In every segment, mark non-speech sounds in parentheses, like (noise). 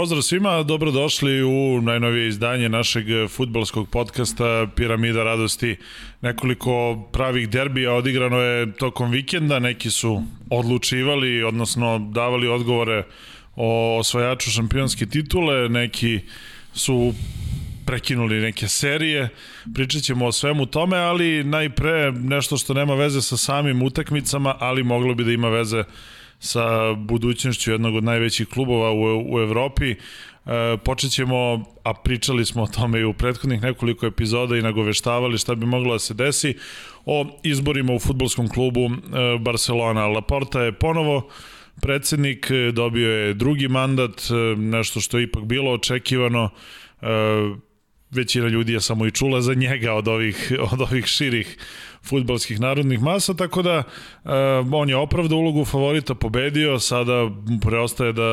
Pozdrav svima, dobrodošli u najnovije izdanje našeg futbolskog podcasta Piramida radosti. Nekoliko pravih derbija odigrano je tokom vikenda, neki su odlučivali, odnosno davali odgovore o osvajaču šampionske titule, neki su prekinuli neke serije, pričat ćemo o svemu tome, ali najpre nešto što nema veze sa samim utakmicama, ali moglo bi da ima veze sa budućnošću jednog od najvećih klubova u, u Evropi. E, počet ćemo, a pričali smo o tome i u prethodnih nekoliko epizoda i nagoveštavali šta bi moglo da se desi, o izborima u futbolskom klubu e, Barcelona. Laporta je ponovo predsednik, dobio je drugi mandat, e, nešto što je ipak bilo očekivano, e, većina ljudi je samo i čula za njega od ovih, od ovih širih futbalskih narodnih masa, tako da uh, on je opravda ulogu favorita, pobedio, sada preostaje da,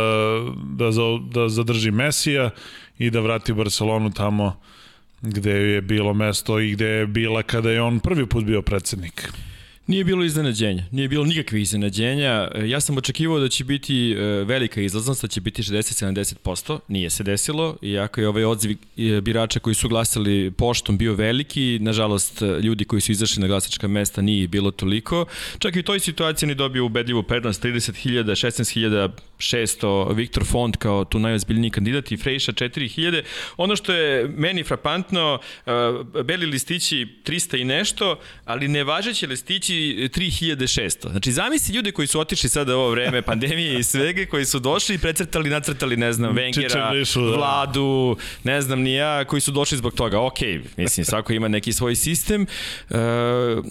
da, da zadrži Mesija i da vrati Barcelonu tamo gde je bilo mesto i gde je bila kada je on prvi put bio predsednik. Nije bilo iznenađenja, nije bilo nikakvih iznenađenja. E, ja sam očekivao da će biti e, velika izlaznost, da će biti 60-70%, nije se desilo, iako je ovaj odziv e, birača koji su glasali poštom bio veliki, nažalost ljudi koji su izašli na glasačka mesta nije bilo toliko. Čak i u toj situaciji oni dobio ubedljivu prednost 30.000, 16.600, Viktor Font kao tu najozbiljniji kandidat i Frejša 4.000. Ono što je meni frapantno, beli listići 300 i nešto, ali nevažeći listići 3600. Znači, zamisli ljude koji su otišli sada ovo vreme pandemije i svega, koji su došli i precrtali, nacrtali, ne znam, Vengera, Lišu, da. Vladu, ne znam ni ja, koji su došli zbog toga. Ok, mislim, svako ima neki svoj sistem. Uh,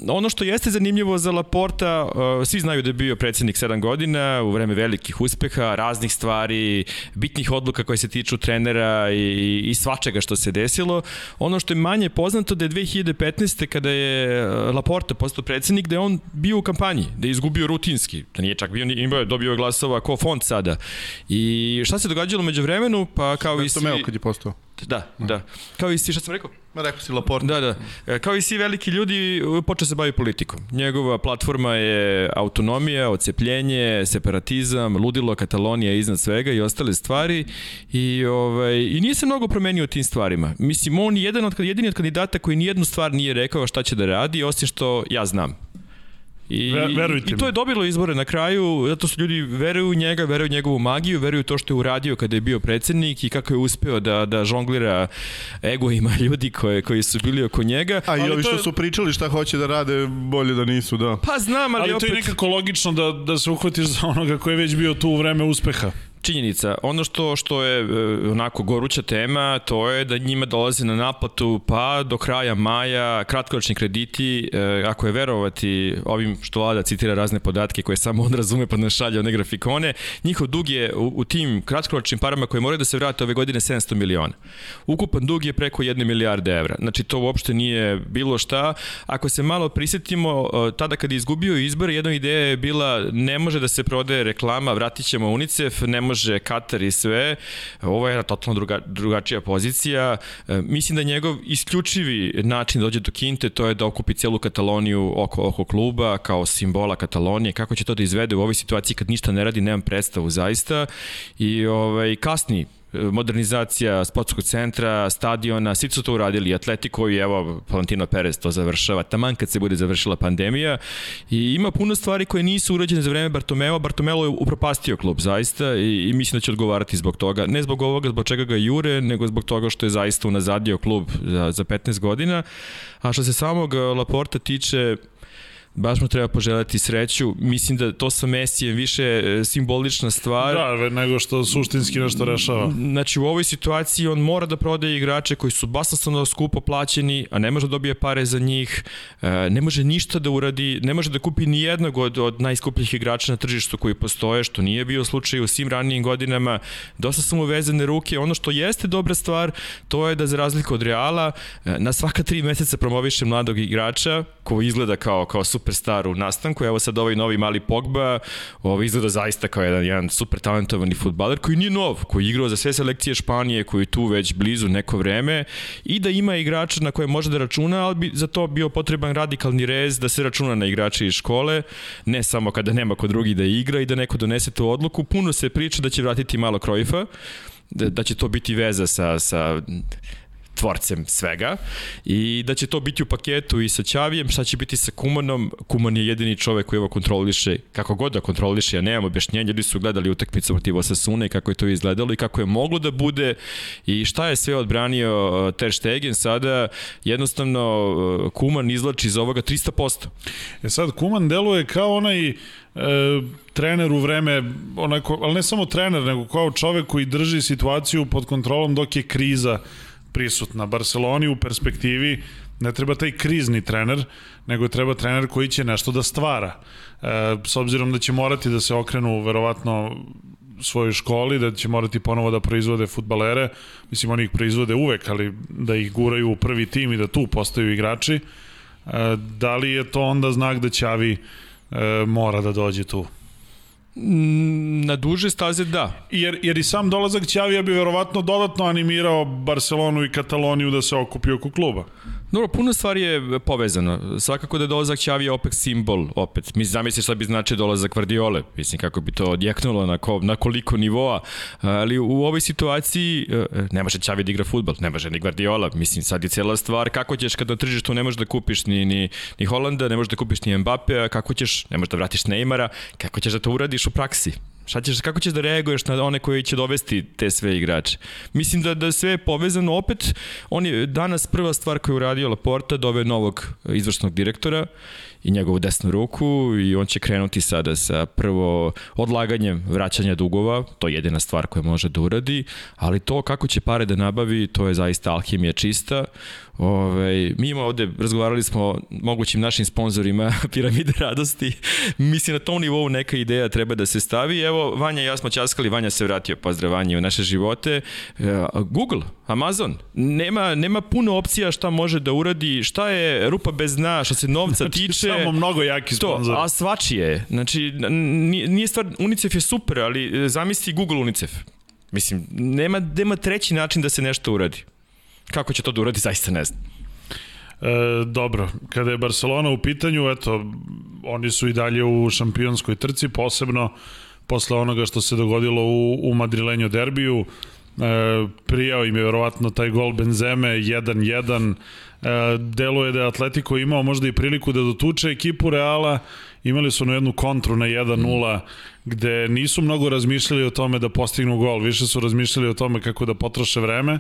ono što jeste zanimljivo za Laporta, uh, svi znaju da je bio predsednik 7 godina, u vreme velikih uspeha, raznih stvari, bitnih odluka koje se tiču trenera i, i svačega što se desilo. Ono što je manje poznato da je 2015. kada je Laporta postao predsednik, da je on bio u kampanji, da je izgubio rutinski, da nije čak bio, imao dobio glasova ko fond sada. I šta se događalo među vremenu, pa kao i svi... Meo kad je postao. Da, da. Kao i svi, šta sam rekao? Ma rekao si Laporte. Da, da. Kao i svi veliki ljudi, počeo se bavi politikom. Njegova platforma je autonomija, ocepljenje, separatizam, ludilo, Katalonija iznad svega i ostale stvari. I, ovaj, i nije se mnogo promenio tim stvarima. Mislim, on je jedan od, jedini od kandidata koji nijednu stvar nije rekao šta će da radi, osim što ja znam. I, Verujte I to je dobilo izbore na kraju, zato su ljudi veruju u njega, veruju u njegovu magiju, veruju to što je uradio kada je bio predsednik i kako je uspeo da, da žonglira egoima (laughs) ljudi koje, koji su bili oko njega. A i ovi što je... su pričali šta hoće da rade, bolje da nisu, da. Pa znam, ali, ali opet... to je nekako logično da, da se uhvatiš za onoga koji je već bio tu u vreme uspeha činjenica. Ono što što je e, onako goruća tema, to je da njima dolaze na naplatu pa do kraja maja kratkoročni krediti, e, ako je verovati ovim što vlada citira razne podatke koje samo on razume pa nas šalje one grafikone, njihov dug je u, u tim kratkoročnim parama koje moraju da se vrate ove godine 700 miliona. Ukupan dug je preko 1 milijarde evra. Znači to uopšte nije bilo šta. Ako se malo prisetimo, e, tada kad je izgubio izbore, jedna ideja je bila ne može da se prodaje reklama, vratit ćemo UNICEF, ne može može Katar i sve, ovo je totalno druga, drugačija pozicija. E, mislim da njegov isključivi način da dođe do Kinte, to je da okupi celu Kataloniju oko, oko kluba, kao simbola Katalonije. Kako će to da izvede u ovoj situaciji kad ništa ne radi, nemam predstavu zaista. I ovaj, kasni modernizacija sportskog centra, stadiona, svi su to uradili, Atletico i evo Valentino Perez to završava, taman kad se bude završila pandemija i ima puno stvari koje nisu urađene za vreme Bartomeo, Bartomeo je upropastio klub zaista i, i mislim da će odgovarati zbog toga, ne zbog ovoga zbog čega ga jure, nego zbog toga što je zaista unazadio klub za, za 15 godina, a što se samog Laporta tiče, baš mu treba poželjati sreću. Mislim da to sa Mesijem više e, simbolična stvar. Da, nego što suštinski nešto rešava. Znači u ovoj situaciji on mora da prodaje igrače koji su basnoslovno skupo plaćeni, a ne može da dobije pare za njih, e, ne može ništa da uradi, ne može da kupi ni jednog od, od najskupljih igrača na tržištu koji postoje, što nije bio slučaj u svim ranijim godinama. Dosta su mu vezane ruke. Ono što jeste dobra stvar, to je da za razliku od Reala, e, na svaka tri meseca promoviše mladog igrača koji izgleda kao, kao super superstar u nastanku. Evo sad ovaj novi mali Pogba, ovo izgleda zaista kao jedan, jedan super talentovani futbaler koji nije nov, koji je igrao za sve selekcije Španije, koji je tu već blizu neko vreme i da ima igrača na koje može da računa, ali bi za to bio potreban radikalni rez da se računa na igrače iz škole, ne samo kada nema kod drugi da igra i da neko donese tu odluku. Puno se priča da će vratiti malo Krojfa, da, da će to biti veza sa, sa tvorcem svega i da će to biti u paketu i sa Ćavijem, šta će biti sa Kumanom. Kuman je jedini čovek koji ovo kontroliše, kako god da kontroliše, ja nemam objašnjenja, ljudi su gledali utakmicu protiv Osasuna i kako je to izgledalo i kako je moglo da bude i šta je sve odbranio uh, Ter Stegen sada, jednostavno uh, Kuman izlači iz ovoga 300%. E sad, Kuman deluje kao onaj e, trener u vreme, onako, ali ne samo trener, nego kao čovek koji drži situaciju pod kontrolom dok je kriza prisutna. Barceloni u perspektivi ne treba taj krizni trener, nego treba trener koji će nešto da stvara. E, s obzirom da će morati da se okrenu verovatno svojoj školi, da će morati ponovo da proizvode futbalere, mislim oni ih proizvode uvek, ali da ih guraju u prvi tim i da tu postaju igrači, e, da li je to onda znak da Ćavi e, mora da dođe tu? Na duže staze da. Jer, jer i sam dolazak Ćavija bi verovatno dodatno animirao Barcelonu i Kataloniju da se okupi oko kluba. Dobro, puno stvari je povezano. Svakako da je dolazak Ćavija opet simbol, opet. Mi zamisli šta bi znači dolazak Guardiole, mislim kako bi to odjeknulo na, ko, na koliko nivoa, ali u ovoj situaciji e, ne može Ćavi da igra futbol, ne može ni Guardiola, mislim sad je cela stvar kako ćeš kad na tržištu ne možeš da kupiš ni, ni, ni Holanda, ne možeš da kupiš ni Mbappe, kako ćeš, ne možeš da vratiš Neymara, kako ćeš da to uradiš u praksi? Šta ćeš, kako ćeš da reaguješ na one koji će dovesti te sve igrače? Mislim da, da sve je povezano. Opet, on je danas prva stvar koju je uradio Laporta, dove novog izvršnog direktora i njegovu desnu ruku i on će krenuti sada sa prvo odlaganjem vraćanja dugova, to je jedina stvar koja može da uradi, ali to kako će pare da nabavi, to je zaista alhimija čista. Ove, mi imamo ovde, razgovarali smo mogućim našim sponsorima (laughs) Piramide radosti. Mislim na tom nivou neka ideja treba da se stavi. Evo, Vanja i ja smo časkali, Vanja se vratio, pozdrav Vanja u naše živote. E, Google, Amazon, nema, nema puno opcija šta može da uradi, šta je rupa bez dna što se novca znači, tiče. Samo mnogo jaki sponsor. To, a svačije. Znači, nije stvar, UNICEF je super, ali e, zamisli Google UNICEF. Mislim, nema, nema treći način da se nešto uradi. Kako će to da uradi, zaista ne znam. E, dobro, kada je Barcelona u pitanju, eto, oni su i dalje u šampionskoj trci, posebno posle onoga što se dogodilo u, u Madrilenju derbiju. E, prijao im je verovatno taj gol Benzeme 1-1 e, deluje da je Atletico imao možda i priliku da dotuče ekipu Reala imali su na jednu kontru na 1-0 gde nisu mnogo razmišljali o tome da postignu gol, više su razmišljali o tome kako da potroše vreme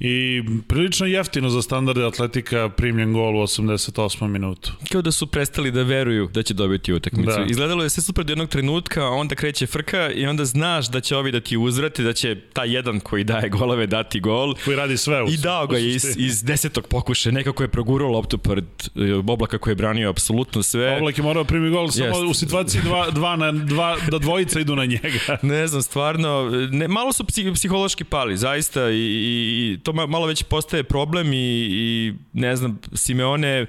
i prilično jeftino za standarde Atletika primljen gol u 88. minutu. Kao da su prestali da veruju da će dobiti utakmicu. Da. Izgledalo je sve super do jednog trenutka, onda kreće frka i onda znaš da će ovi da ti uzvrati, da će ta jedan koji daje golove dati gol. Koji radi sve. U I dao ga iz, iz desetog pokuše, nekako je progurao loptu pred e, Oblaka koji je branio apsolutno sve. Oblak je morao primi gol samo Jest. u situaciji dva, dva na, dva, da dvojica idu na njega. (laughs) ne znam, stvarno, ne, malo su psihološki pali, zaista, i, i to malo već postaje problem i, i ne znam, Simeone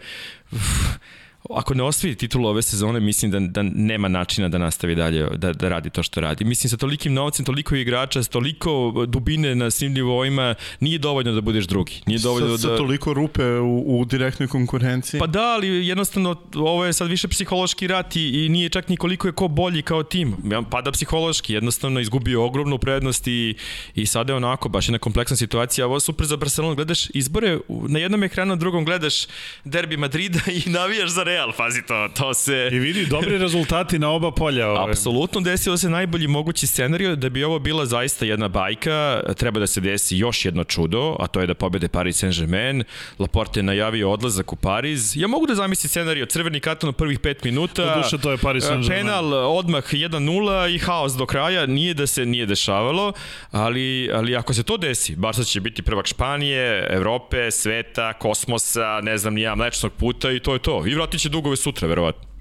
ako ne osvoji titulu ove sezone, mislim da, da nema načina da nastavi dalje da, da radi to što radi. Mislim, sa tolikim novcem, toliko igrača, sa toliko dubine na svim nivoima, nije dovoljno da budeš drugi. Nije dovoljno sa, da... Sa toliko rupe u, u direktnoj konkurenciji. Pa da, ali jednostavno ovo je sad više psihološki rat i, i nije čak ni koliko je ko bolji kao tim. Pada psihološki, jednostavno izgubio ogromnu prednost i, i sada je onako, baš jedna kompleksna situacija. Ovo je super za Barcelona, gledaš izbore, na jednom ekranu, na drugom gledaš derbi Madrida (laughs) i navijaš za Real, pazi to, to se... I vidi, dobri rezultati na oba polja. Ove. Apsolutno, desio se najbolji mogući scenariju da bi ovo bila zaista jedna bajka, treba da se desi još jedno čudo, a to je da pobede Paris Saint-Germain. Laporte je najavio odlazak u Pariz. Ja mogu da zamislim scenariju, crveni karton u prvih 5 minuta. duše, to je Paris Saint-Germain. Penal, odmah 1-0 i haos do kraja. Nije da se nije dešavalo, ali, ali ako se to desi, Barca će biti prvak Španije, Evrope, sveta, kosmosa, ne znam, nija mlečnog puta i to je to. I vratit će dugove sutra, verovatno.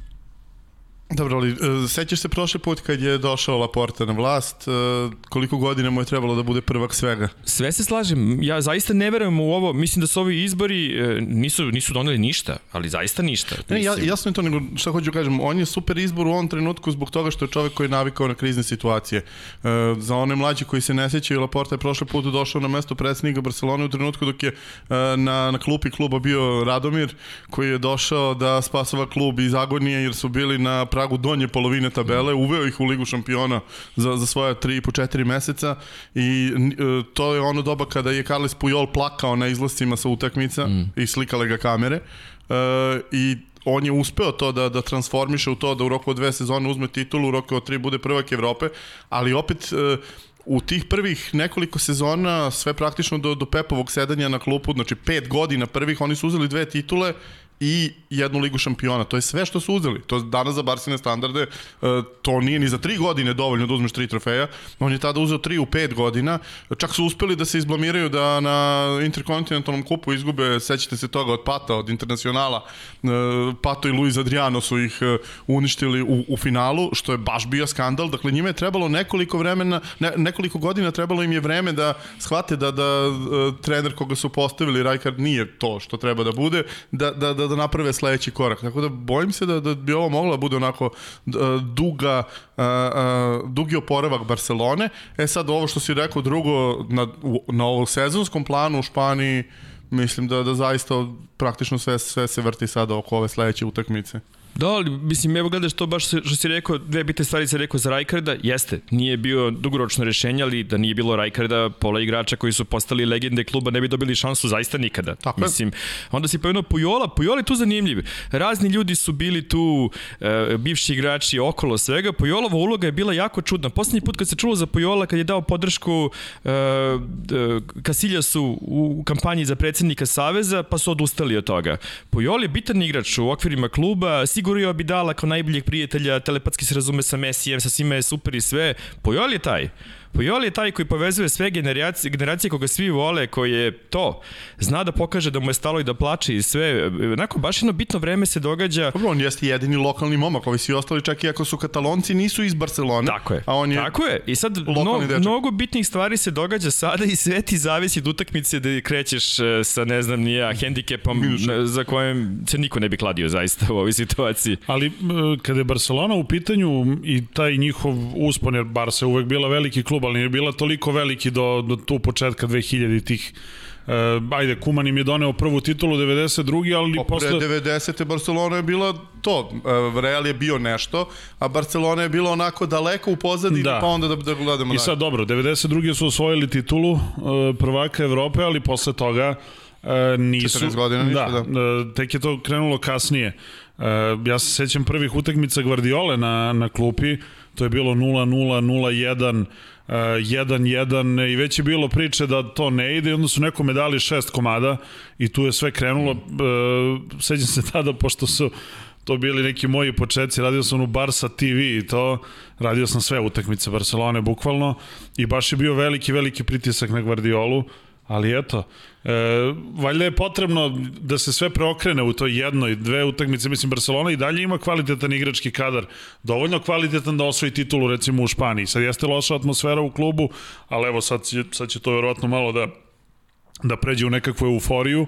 Dobro, ali e, sećaš se prošli put kad je došao Laporta na vlast, e, koliko godina mu je trebalo da bude prvak svega? Sve se slažem, ja zaista ne verujem u ovo, mislim da su ovi izbori e, nisu, nisu doneli ništa, ali zaista ništa. Ne, ja, jasno je to, nego šta hoću kažem, on je super izbor u ovom trenutku zbog toga što je čovek koji je navikao na krizne situacije. Za one mlađe koji se ne sećaju, Laporta je prošli put došao na mesto predsednika Barcelone u trenutku dok je na, na klupi kluba bio Radomir, koji je došao da spasava klub iz agonije jer su bili na pravi pragu donje polovine tabele, uveo ih u Ligu šampiona za, za svoje 3 po 4 meseca i e, to je ono doba kada je Carles Puyol plakao na izlascima sa utakmica mm. i slikale ga kamere. E, I on je uspeo to da, da transformiše u to da u roku od dve sezone uzme titulu, u roku od tri bude prvak Evrope, ali opet e, u tih prvih nekoliko sezona, sve praktično do, do Pepovog sedanja na klupu, znači pet godina prvih, oni su uzeli dve titule i jednu ligu šampiona. To je sve što su uzeli. To danas za Barsine standarde, e, to nije ni za tri godine dovoljno da uzmeš tri trofeja. On je tada uzeo tri u pet godina. Čak su uspeli da se izblamiraju da na interkontinentalnom kupu izgube, sećate se toga, od Pata, od internacionala. E, Pato i Luis Adriano su ih e, uništili u, u finalu, što je baš bio skandal. Dakle, njima je trebalo nekoliko vremena, ne, nekoliko godina trebalo im je vreme da shvate da, da trener koga su postavili, Rajkard, nije to što treba da bude, da, da, da, da naprave sledeći korak. Tako da bojim se da, da bi ovo moglo da bude onako duga, dugi oporavak Barcelone. E sad ovo što si rekao drugo na, na ovom sezonskom planu u Španiji mislim da, da zaista praktično sve, sve se vrti sada oko ove sledeće utakmice. Da, ali mislim, evo gledaš to baš što si rekao, dve bitne stvari se rekao za Rajkarda, jeste, nije bio dugoročno rešenje, ali da nije bilo Rajkarda, pola igrača koji su postali legende kluba ne bi dobili šansu zaista nikada. Tako mislim, onda si pomenuo Pujola, Pujol je tu zanimljiv. Razni ljudi su bili tu, e, bivši igrači okolo svega, Pujolova uloga je bila jako čudna. Poslednji put kad se čulo za Pujola, kad je dao podršku e, Kasiljasu u kampanji za predsednika Saveza, pa su odustali od toga. Pujol je bitan igrač u okvirima kluba, Sigurio Abidala kao najboljeg prijatelja, telepatski se razume sa Messijem, sa svima je super i sve. Pojol je taj. Pujol je taj koji povezuje sve generacije, generacije koga svi vole, koji je to. Zna da pokaže da mu je stalo i da plače i sve. Onako, baš jedno bitno vreme se događa. Dobro, on jeste jedini lokalni momak, ovi svi ostali čak i ako su katalonci, nisu iz Barcelone. Tako je. A on je Tako je. I sad no, mnogo bitnih stvari se događa sada i sve ti zavisi od utakmice da krećeš e, sa, ne znam, nije, hendikepom za kojem se niko ne bi kladio zaista u ovoj situaciji. Ali kada je Barcelona u pitanju i taj njihov uspon, jer Barca uvek bila veliki klub ali nije bila toliko veliki do, do tu početka 2000 tih Uh, ajde, Kuman im je doneo prvu titulu 92. ali pa, posle... Pre 90. Barcelona je bila to, uh, Real je bio nešto, a Barcelona je bila onako daleko u pozadini, da. pa onda da, da gledamo I sad dobro, 92. su osvojili titulu uh, prvaka Evrope, ali posle toga uh, nisu... 14 godina ništa, da. da. Uh, tek je to krenulo kasnije. Ja se sećam prvih utakmica Guardiole na, na klupi, to je bilo 0-0, 0-1, 1-1 i već je bilo priče da to ne ide i onda su nekome dali šest komada i tu je sve krenulo. E, sećam se tada, pošto su to bili neki moji početci, radio sam u Barsa TV i to, radio sam sve utakmice Barcelone bukvalno i baš je bio veliki, veliki pritisak na Guardiolu Ali eto, e, valjda je potrebno da se sve preokrene u toj jednoj, dve utakmice. Mislim, Barcelona i dalje ima kvalitetan igrački kadar, dovoljno kvalitetan da osvoji titulu recimo u Španiji. Sad jeste loša atmosfera u klubu, ali evo sad, sad će to verovatno malo da, da pređe u nekakvu euforiju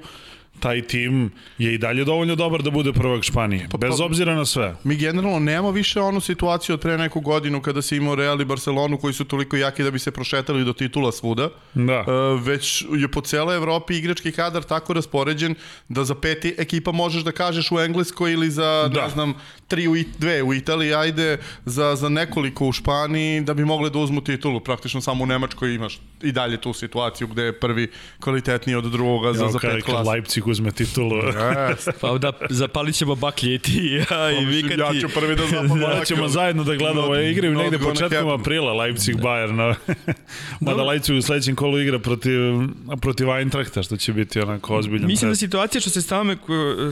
taj tim je i dalje dovoljno dobar da bude prvak Španije, pa, bez pa, obzira na sve. Mi generalno nemamo više onu situaciju od pre neku godinu kada se imao Real i Barcelonu koji su toliko jaki da bi se prošetali do titula svuda. Da. E, već je po celoj Evropi igrački kadar tako raspoređen da za peti ekipa možeš da kažeš u Engleskoj ili za, da. ne znam, tri u, dve u Italiji, ajde za, za nekoliko u Španiji da bi mogle da uzmu titulu. Praktično samo u Nemačkoj imaš i dalje tu situaciju gde je prvi kvalitetniji od drugoga za, za pet klasa. Leipzig uzme titulu. Yes. (laughs) pa da zapalit ćemo baklje i ti ja i vikati. Ja ću prvi da zapalim (laughs) Ja ćemo zajedno da gledamo. No, igraju no, negde početkom aprila Leipzig Bayern. (laughs) Mada Leipzig u sledećem kolu igra protiv, protiv Eintrachta, što će biti onako ozbiljno. Mislim da situacija što se same,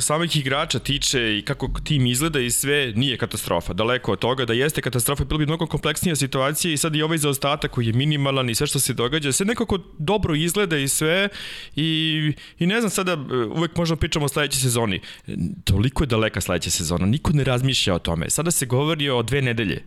samih igrača tiče i kako tim izgleda i sve nije katastrofa. Daleko od toga da jeste katastrofa, bilo bi mnogo kompleksnija situacija i sad i ovaj zaostatak koji je minimalan i sve što se događa, sve nekako dobro izgleda i sve i, i ne znam sada uvek možemo pričamo o sledećoj sezoni. Toliko je daleka sledeća sezona, niko ne razmišlja o tome. Sada se govori o dve nedelje.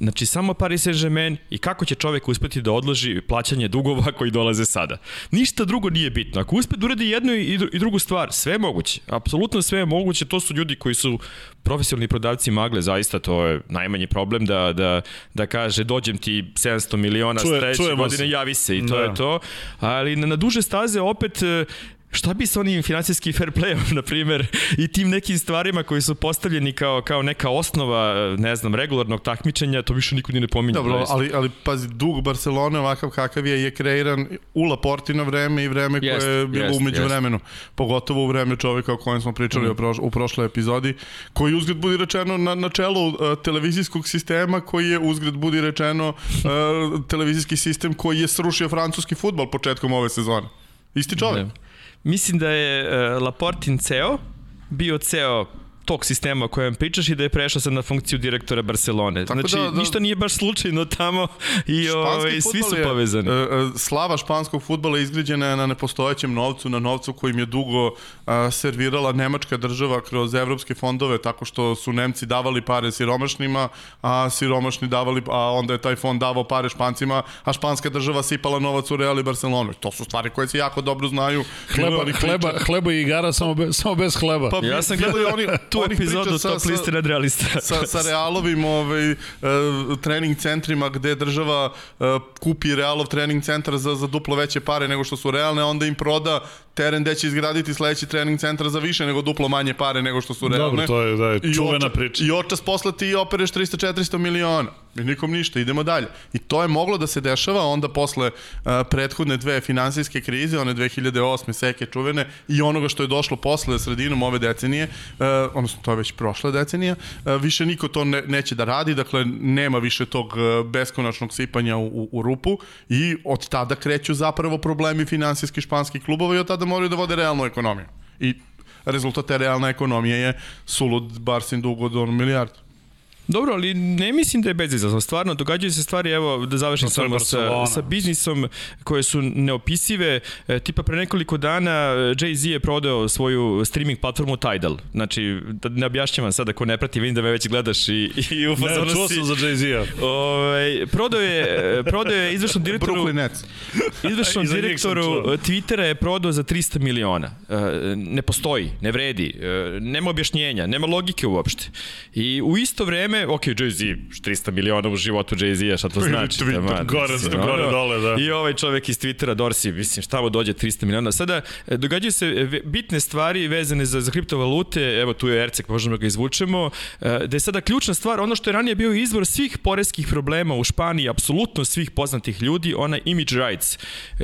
Znači, samo Paris Saint-Germain i kako će čovek uspeti da odloži plaćanje dugova koji dolaze sada. Ništa drugo nije bitno. Ako uspe da uradi jednu i drugu stvar, sve je moguće. Apsolutno sve je moguće. To su ljudi koji su profesionalni prodavci magle, zaista to je najmanji problem da, da, da kaže dođem ti 700 miliona Čuje, sledeće godine, javi se i to da. je to. Ali na, na duže staze opet šta bi sa onim finansijskim fair playom, na primer, i tim nekim stvarima koji su postavljeni kao, kao neka osnova, ne znam, regularnog takmičenja, to više niko ni ne pominje. Dobro, ali, ali pazi, dug Barcelone ovakav kakav je, je kreiran u Laportino vreme i vreme koje jest, je bilo jest, umeđu jest. vremenu. Pogotovo u vreme čoveka o kojem smo pričali mm. u, proš, u prošloj epizodi, koji uzgled budi rečeno na, na čelu uh, televizijskog sistema, koji je uzgled budi rečeno uh, (laughs) televizijski sistem koji je srušio francuski futbol početkom ove sezone. Isti čovek. Ne. Mislim da je uh, Laportin ceo, bio ceo tog sistema o kojem pričaš i da je prešao sad na funkciju direktora Barcelone. Tako znači, da, da, ništa nije baš slučajno tamo i ovaj, svi su je, povezani. Uh, slava španskog futbola izgrađena je na nepostojećem novcu, na novcu kojim je dugo uh, servirala nemačka država kroz evropske fondove, tako što su Nemci davali pare siromašnima, a siromašni davali, a onda je taj fond davao pare špancima, a španska država sipala novac u Real i Barcelonu. To su stvari koje se jako dobro znaju. Hleba, hleba, hleba i igara samo, be, samo bez hleba. Pa, ja sam gledao oni, (laughs) tu epizodu sa, top liste nadrealista. Sa, sa (laughs) Realovim ovaj, uh, trening centrima gde država uh, kupi Realov trening centar za, za duplo veće pare nego što su realne, onda im proda teren gde će izgraditi sledeći trening centar za više nego duplo manje pare nego što su realne. Dobro, to je, da, je čuvena priča. I očas posle ti opereš 300-400 miliona. I nikom ništa, idemo dalje. I to je moglo da se dešava onda posle uh, prethodne dve finansijske krize, one 2008. seke čuvene i onoga što je došlo posle sredinom ove decenije, uh, odnosno to je već prošla decenija, uh, više niko to ne, neće da radi, dakle nema više tog uh, beskonačnog sipanja u, u, u rupu i od tada kreću zapravo problemi finansijskih španskih klubova i od tada moraju da vode realnu ekonomiju. I rezultat te realne ekonomije je sulud Barsin dug od milijardu. Dobro, ali ne mislim da je bezizazno. Stvarno, događaju se stvari, evo, da završim samo sa, sa biznisom koje su neopisive. E, tipa pre nekoliko dana e, Jay-Z je prodao svoju streaming platformu Tidal. Znači, da ne objašnjavam sad ako ne prati, vidim da me već gledaš i, i u fazonu Ne, čuo sam za Jay-Z-a. Ovaj, prodao je, prodao je izvršnom (laughs) direktoru... Brooklyn Nets. (laughs) Izvršnom (laughs) direktoru Twittera je prodao za 300 miliona. E, ne postoji, ne vredi, nema objašnjenja, nema logike uopšte. I u isto vreme vreme, ok, Jay-Z, 300 miliona u životu Jay-Z-a, šta to (laughs) znači? Twitter, gore, gore, dole, da. I ovaj čovek iz Twittera, Dorsi, mislim, šta mu dođe 300 miliona. Sada, e, događaju se e, bitne stvari vezane za, za kriptovalute, evo tu je Ercek, možemo da ga izvučemo, e, da je sada ključna stvar, ono što je ranije bio izvor svih poreskih problema u Španiji, apsolutno svih poznatih ljudi, ona image rights,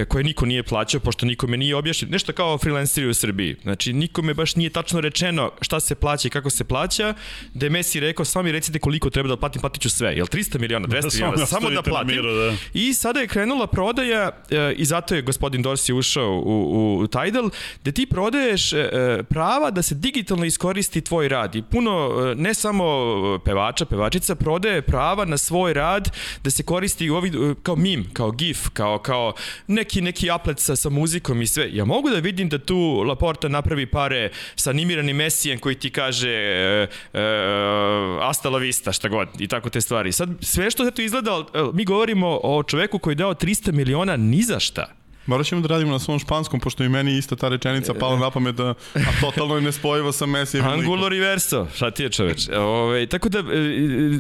koje niko nije plaćao, pošto nikome nije objašnjeno, nešto kao freelanceri u Srbiji. Znači, nikome baš nije tačno rečeno šta se plaća i kako se plaća, da je Messi rekao, sami recite koliko treba da platim, platit ću sve. Jel 300 miliona, (laughs) 200 miliona, samo da platim. Miru, da. I sada je krenula prodaja e, i zato je gospodin Dorsi ušao u, u Tidal, gde ti prodaješ e, prava da se digitalno iskoristi tvoj rad. I puno, e, ne samo pevača, pevačica, prodaje prava na svoj rad da se koristi ovi, kao mim, kao gif, kao, kao neki, neki aplet sa, sa muzikom i sve. Ja mogu da vidim da tu Laporta napravi pare sa animiranim Mesijem koji ti kaže e, e, hasta la vista, šta god, i tako te stvari. Sad, sve što se to izgleda, mi govorimo o čoveku koji je dao 300 miliona ni za šta. Morat ćemo da radimo na svom španskom, pošto i meni ista ta rečenica pala na pamet, da, a totalno je nespojiva sa Mesijem. Angulo reverso, šta ti je čoveč? Ove, tako da, e,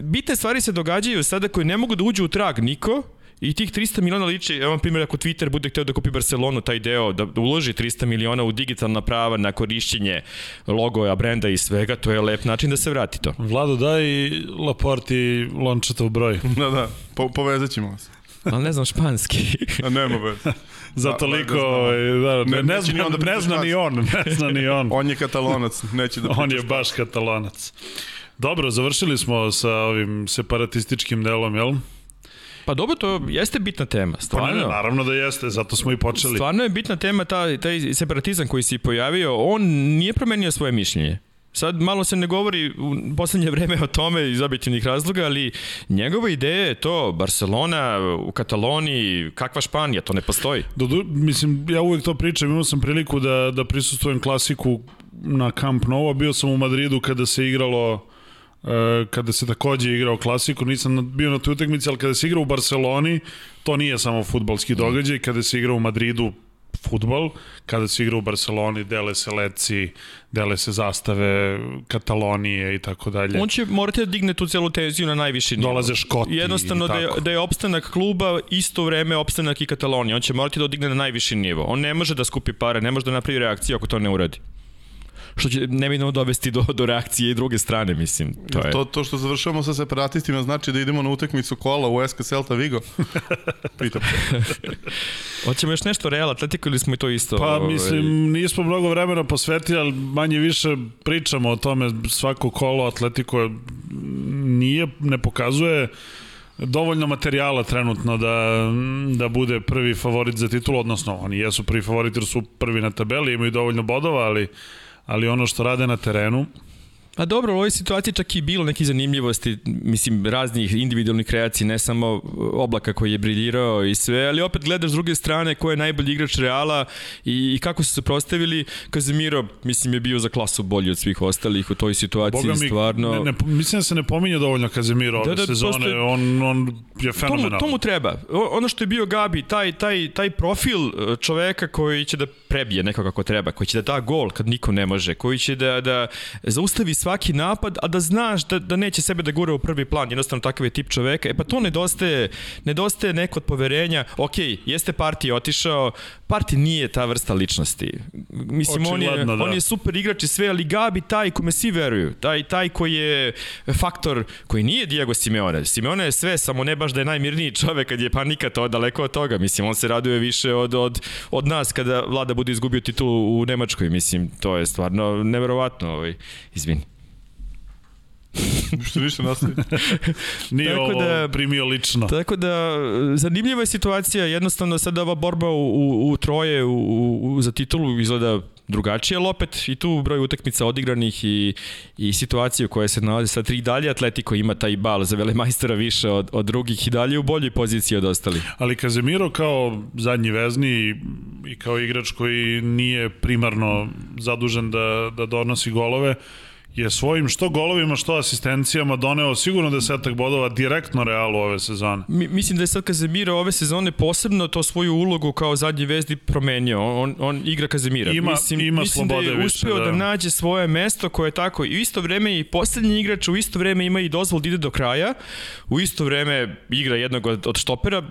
bitne stvari se događaju sada koje ne mogu da uđu u trag niko, I tih 300 miliona liči, evo primjer ako Twitter bude hteo da kupi Barcelonu, taj deo, da, da uloži 300 miliona u digitalna prava na korišćenje logoja, brenda i svega, to je lep način da se vrati to. Vlado, daj Laporti Lončetov broj. (laughs) da, da, po, povezat ćemo se. (laughs) Ali ne znam španski. A nema bez. (laughs) Za toliko, da, ne, ne, ne, zna, da ne zna ni on, ne zna ni on. on je katalonac, neće da On je baš katalonac. Dobro, završili smo sa ovim separatističkim delom, jel? Pa dobro, to jeste bitna tema, stvarno. Pa ne, naravno da jeste, zato smo i počeli. Stvarno je bitna tema, ta, taj separatizam koji se pojavio, on nije promenio svoje mišljenje. Sad malo se ne govori u poslednje (laughs) vreme o tome iz objektivnih razloga, ali njegova ideja je to, Barcelona u Kataloniji, kakva Španija, to ne postoji. Do, mislim, ja uvek to pričam, imao sam priliku da, da prisustujem klasiku na Camp Nou, bio sam u Madridu kada se igralo kada se takođe igrao klasiku, nisam bio na toj utakmici, ali kada se igra u Barceloni, to nije samo futbalski događaj, kada se igra u Madridu, futbol, kada se igra u Barceloni, dele se leci, dele se zastave Katalonije i tako dalje. On će morati da digne tu celu tenziju na najviši nivo. Dolaze Škoti Jednostavno da je, da je opstanak kluba isto vreme opstanak i Katalonije. On će morati da odigne na najviši nivo. On ne može da skupi pare, ne može da napravi reakciju ako to ne uradi. Što će nevinovno dovesti do, do reakcije i druge strane, mislim. To je. To, to što završavamo sa separatistima znači da idemo na utakmicu kola u SK Celta Vigo? (laughs) Pitam. Hoćemo još nešto Real Atletico ili smo i to isto? Pa ovaj, mislim, nismo mnogo vremena posvetili, ali manje više pričamo o tome svako kolo Atletiko nije, ne pokazuje dovoljno materijala trenutno da, da bude prvi favorit za titulu, odnosno oni jesu prvi favorit jer su prvi na tabeli, imaju dovoljno bodova, ali, ali ono što rade na terenu, A dobro, u ovoj situaciji čak i bilo neki zanimljivosti, mislim, raznih individualnih kreacija, ne samo oblaka koji je briljirao i sve, ali opet gledaš s druge strane ko je najbolji igrač Reala i, i kako su se prostavili. Kazemiro, mislim, je bio za klasu bolji od svih ostalih u toj situaciji, Boga mi, stvarno... ne, ne, mislim da se ne pominje dovoljno Kazemiro ove Da, da, sezone, prosto on, on je to fenomenal. mu, to mu treba. O, ono što je bio Gabi, taj, taj, taj profil e, čoveka koji će da prebije nekako kako treba, koji će da da gol kad niko ne može, koji će da, da zaustavi svaki napad, a da znaš da, da neće sebe da gura u prvi plan, jednostavno takav je tip čoveka. E pa to nedostaje, nedostaje neko od poverenja. Ok, jeste Parti otišao, Parti nije ta vrsta ličnosti. Mislim, on je, da. on je super igrač i sve, ali Gabi taj kome svi veruju, taj, taj koji je faktor koji nije Diego Simeone. Simeone je sve, samo ne baš da je najmirniji čovek kad je panika, to daleko od toga. Mislim, on se raduje više od, od, od nas kada vlada bude izgubio titulu u Nemačkoj. Mislim, to je stvarno neverovatno. Ovaj. Izvini. (laughs) Što više nastavi. (laughs) Nije Tako ovo da- primio lično. Tako da, zanimljiva je situacija, jednostavno sada ova borba u, u, u troje u, u, za titulu izgleda drugačije, ali opet i tu broj utakmica odigranih i, i situacije u koje se nalazi sa tri dalje, Atletico ima taj bal za velemajstora više od, od drugih i dalje u boljoj poziciji od ostalih. Ali Kazemiro kao zadnji vezni i, i kao igrač koji nije primarno zadužen da, da donosi golove, je svojim što golovima, što asistencijama doneo sigurno desetak bodova direktno Realu ove sezone. Mi, mislim da je sad Kazemiro ove sezone posebno to svoju ulogu kao zadnji vezdi promenio. On, on igra Kazemira. Ima- mislim, ima mislim da je slobode više, uspeo da. da. nađe svoje mesto koje je tako i u isto vreme i poslednji igrač u isto vreme ima i dozvol da ide do kraja. U isto vreme igra jednog od, od štopera.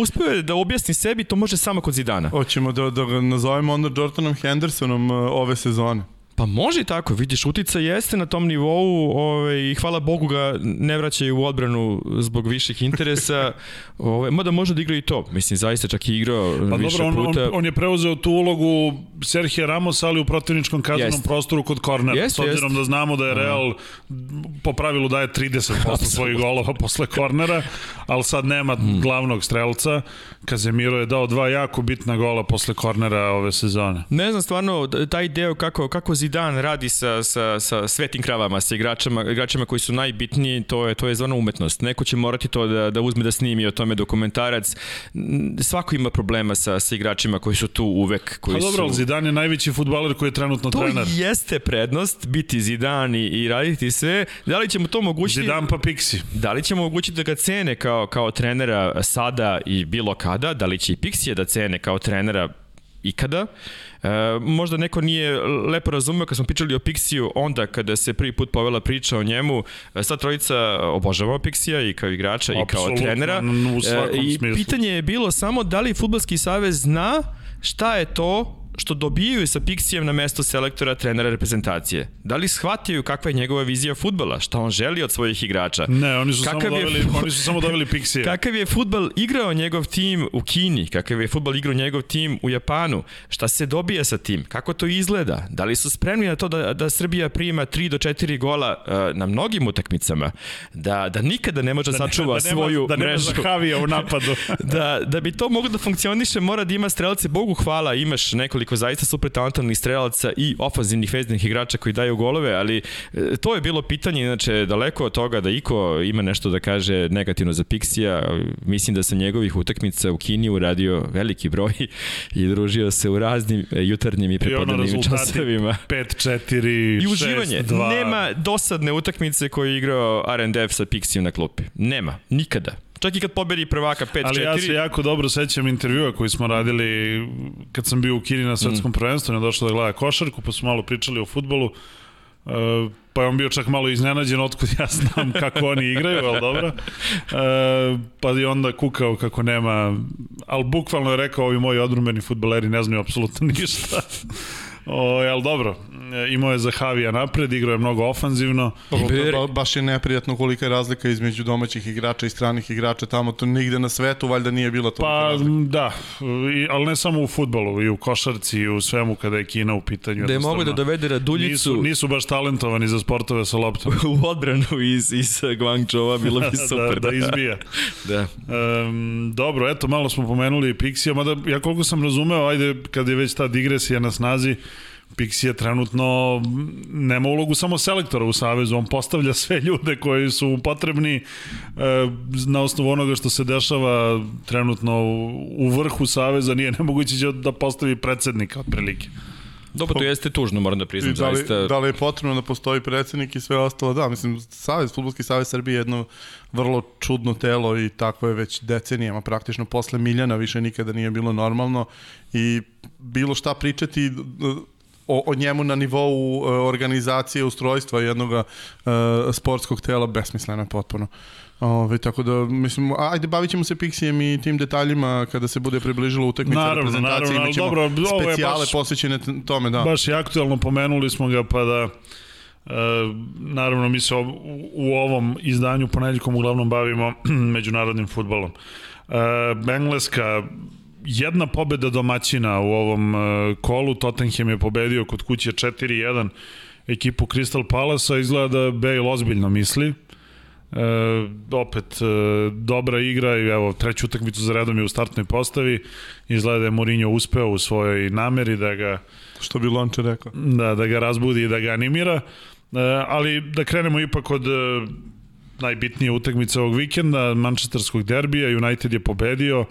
Uspeo je da objasni sebi, to može samo kod Zidana. Hoćemo da, da ga nazovemo onda Jordanom Hendersonom uh, ove sezone. Pa može i tako, vidiš, utica jeste na tom nivou ovaj, i hvala Bogu ga ne vraćaju u odbranu zbog viših interesa, (laughs) ovaj, mada može da igra i to, mislim, zaista čak i igrao Pa više dobro, on, puta. on, on je preuzeo tu ulogu Serhije Ramosa, ali u protivničkom kaznenom Jeste. prostoru kod kornera. Jeste, S obzirom jeste. da znamo da je Real po pravilu daje 30% svojih golova posle kornera, ali sad nema Hmm. glavnog strelca. Kazemiro je dao dva jako bitna gola posle kornera ove sezone. Ne znam stvarno taj deo kako, kako Zidane radi sa, sa, sa svetim kravama, sa igračima, igračima koji su najbitniji, to je, to je stvarno umetnost. Neko će morati to da, da uzme da snimi o tome dokumentarac. Svako ima problema sa, sa igračima koji su tu uvek. Koji Pa dobro, ali su... Zidane je najveći futbaler koji je trenutno To trener. jeste prednost, biti Zidan i, i raditi sve. Da li ćemo to omogućiti? Zidan pa Pixi. Da li ćemo omogućiti da ga cene kao, kao trenera sada i bilo kada? Da li će i Pixije da cene kao trenera ikada? E, možda neko nije lepo razumeo kad smo pričali o Pixiju onda kada se prvi put povela priča o njemu. E, Sad trojica obožavamo Pixija i kao igrača i kao trenera. u svakom E, I smislu. pitanje je bilo samo da li Futbolski savez zna šta je to što dobijaju sa Pixijem na mesto selektora trenera reprezentacije. Da li shvataju kakva je njegova vizija futbala, šta on želi od svojih igrača? Ne, oni su, samo Kakav je doveli, oni su samo doveli Pixija. Kakav je futbal igrao njegov tim u Kini? Kakav je futbal igrao njegov tim u Japanu? Šta se dobija sa tim? Kako to izgleda? Da li su spremni na to da, da Srbija prima 3 do 4 gola uh, na mnogim utakmicama? Da, da nikada ne može da sačuva da nema, svoju da nema mrežu? Zahavija u napadu. (laughs) da, da bi to moglo da funkcioniše, mora da ima strelce. Bogu hvala, imaš nekoliko zaista super talentovanih strelaca i ofanzivnih veznih igrača koji daju golove, ali e, to je bilo pitanje, inače daleko od toga da Iko ima nešto da kaže negativno za Pixija. Mislim da sam njegovih utakmica u Kini uradio veliki broj i družio se u raznim e, jutarnjim i prepodnevnim rezultati časovima. 5-4, I uživanje. 6-2. Nema dosadne utakmice koju je igrao RNDF sa Pixijem na klupi. Nema. Nikada. Čak i kad pobedi prvaka 5-4. Ali ja se jako dobro sećam intervjua koji smo radili kad sam bio u Kini na svetskom mm. prvenstvu, ne došao da gleda košarku, pa smo malo pričali o futbolu. Uh, pa je on bio čak malo iznenađen otkud ja znam kako oni igraju, ali dobro. Uh, pa je onda kukao kako nema, ali bukvalno je rekao ovi moji odrumeni futboleri ne znaju apsolutno (laughs) ništa. O, ali dobro, imao je Zahavija napred, igrao je mnogo ofanzivno. Ba, baš je neprijatno kolika je razlika između domaćih igrača i stranih igrača tamo, to nigde na svetu valjda nije bilo to. Pa da, I, ali ne samo u futbolu, i u košarci i u svemu kada je Kina u pitanju. Da je mogu da dovede Raduljicu... Nisu, nisu baš talentovani za sportove sa loptom. (laughs) u odbranu iz, iz Guangzhou-a bilo bi (laughs) da, super. da, da izbija. da. Um, dobro, eto, malo smo pomenuli Pixija, mada ja koliko sam razumeo, ajde, kad je već ta digresija na snazi, Pixija trenutno nema ulogu samo selektora u Savezu, on postavlja sve ljude koji su potrebni e, na osnovu onoga što se dešava trenutno u vrhu Saveza, nije nemoguće da postavi predsednika otprilike. Dobro, to jeste tužno, moram da priznam. da li, zaista... da li je potrebno da postoji predsednik i sve ostalo? Da, mislim, Savez, Futbolski savez Srbije je jedno vrlo čudno telo i tako je već decenijama, praktično posle Miljana više nikada nije bilo normalno i bilo šta pričati o, o njemu na nivou uh, organizacije, ustrojstva jednog uh, sportskog tela besmisleno je potpuno. Ove, tako da, mislim, ajde, bavit ćemo se Pixijem i tim detaljima kada se bude približila utakmica naravno, reprezentacije. Naravno, dobro, specijale baš, posvećene tome, da. Baš je aktualno, pomenuli smo ga, pa da E, naravno, mi se u, u ovom izdanju ponedjeljkom uglavnom bavimo (clears throat) međunarodnim futbolom. E, Engleska jedna pobeda domaćina u ovom uh, kolu, Tottenham je pobedio kod kuće 4-1 ekipu Crystal Palace-a, izgleda da Bale ozbiljno misli. E, opet e, dobra igra i evo treću utakmicu za redom je u startnoj postavi. Izgleda da je Mourinho uspeo u svojoj nameri da ga što bi Lonče rekao. Da, da ga razbudi i da ga animira. E, ali da krenemo ipak od e, najbitnije utakmice ovog vikenda Manchesterskog derbija. United je pobedio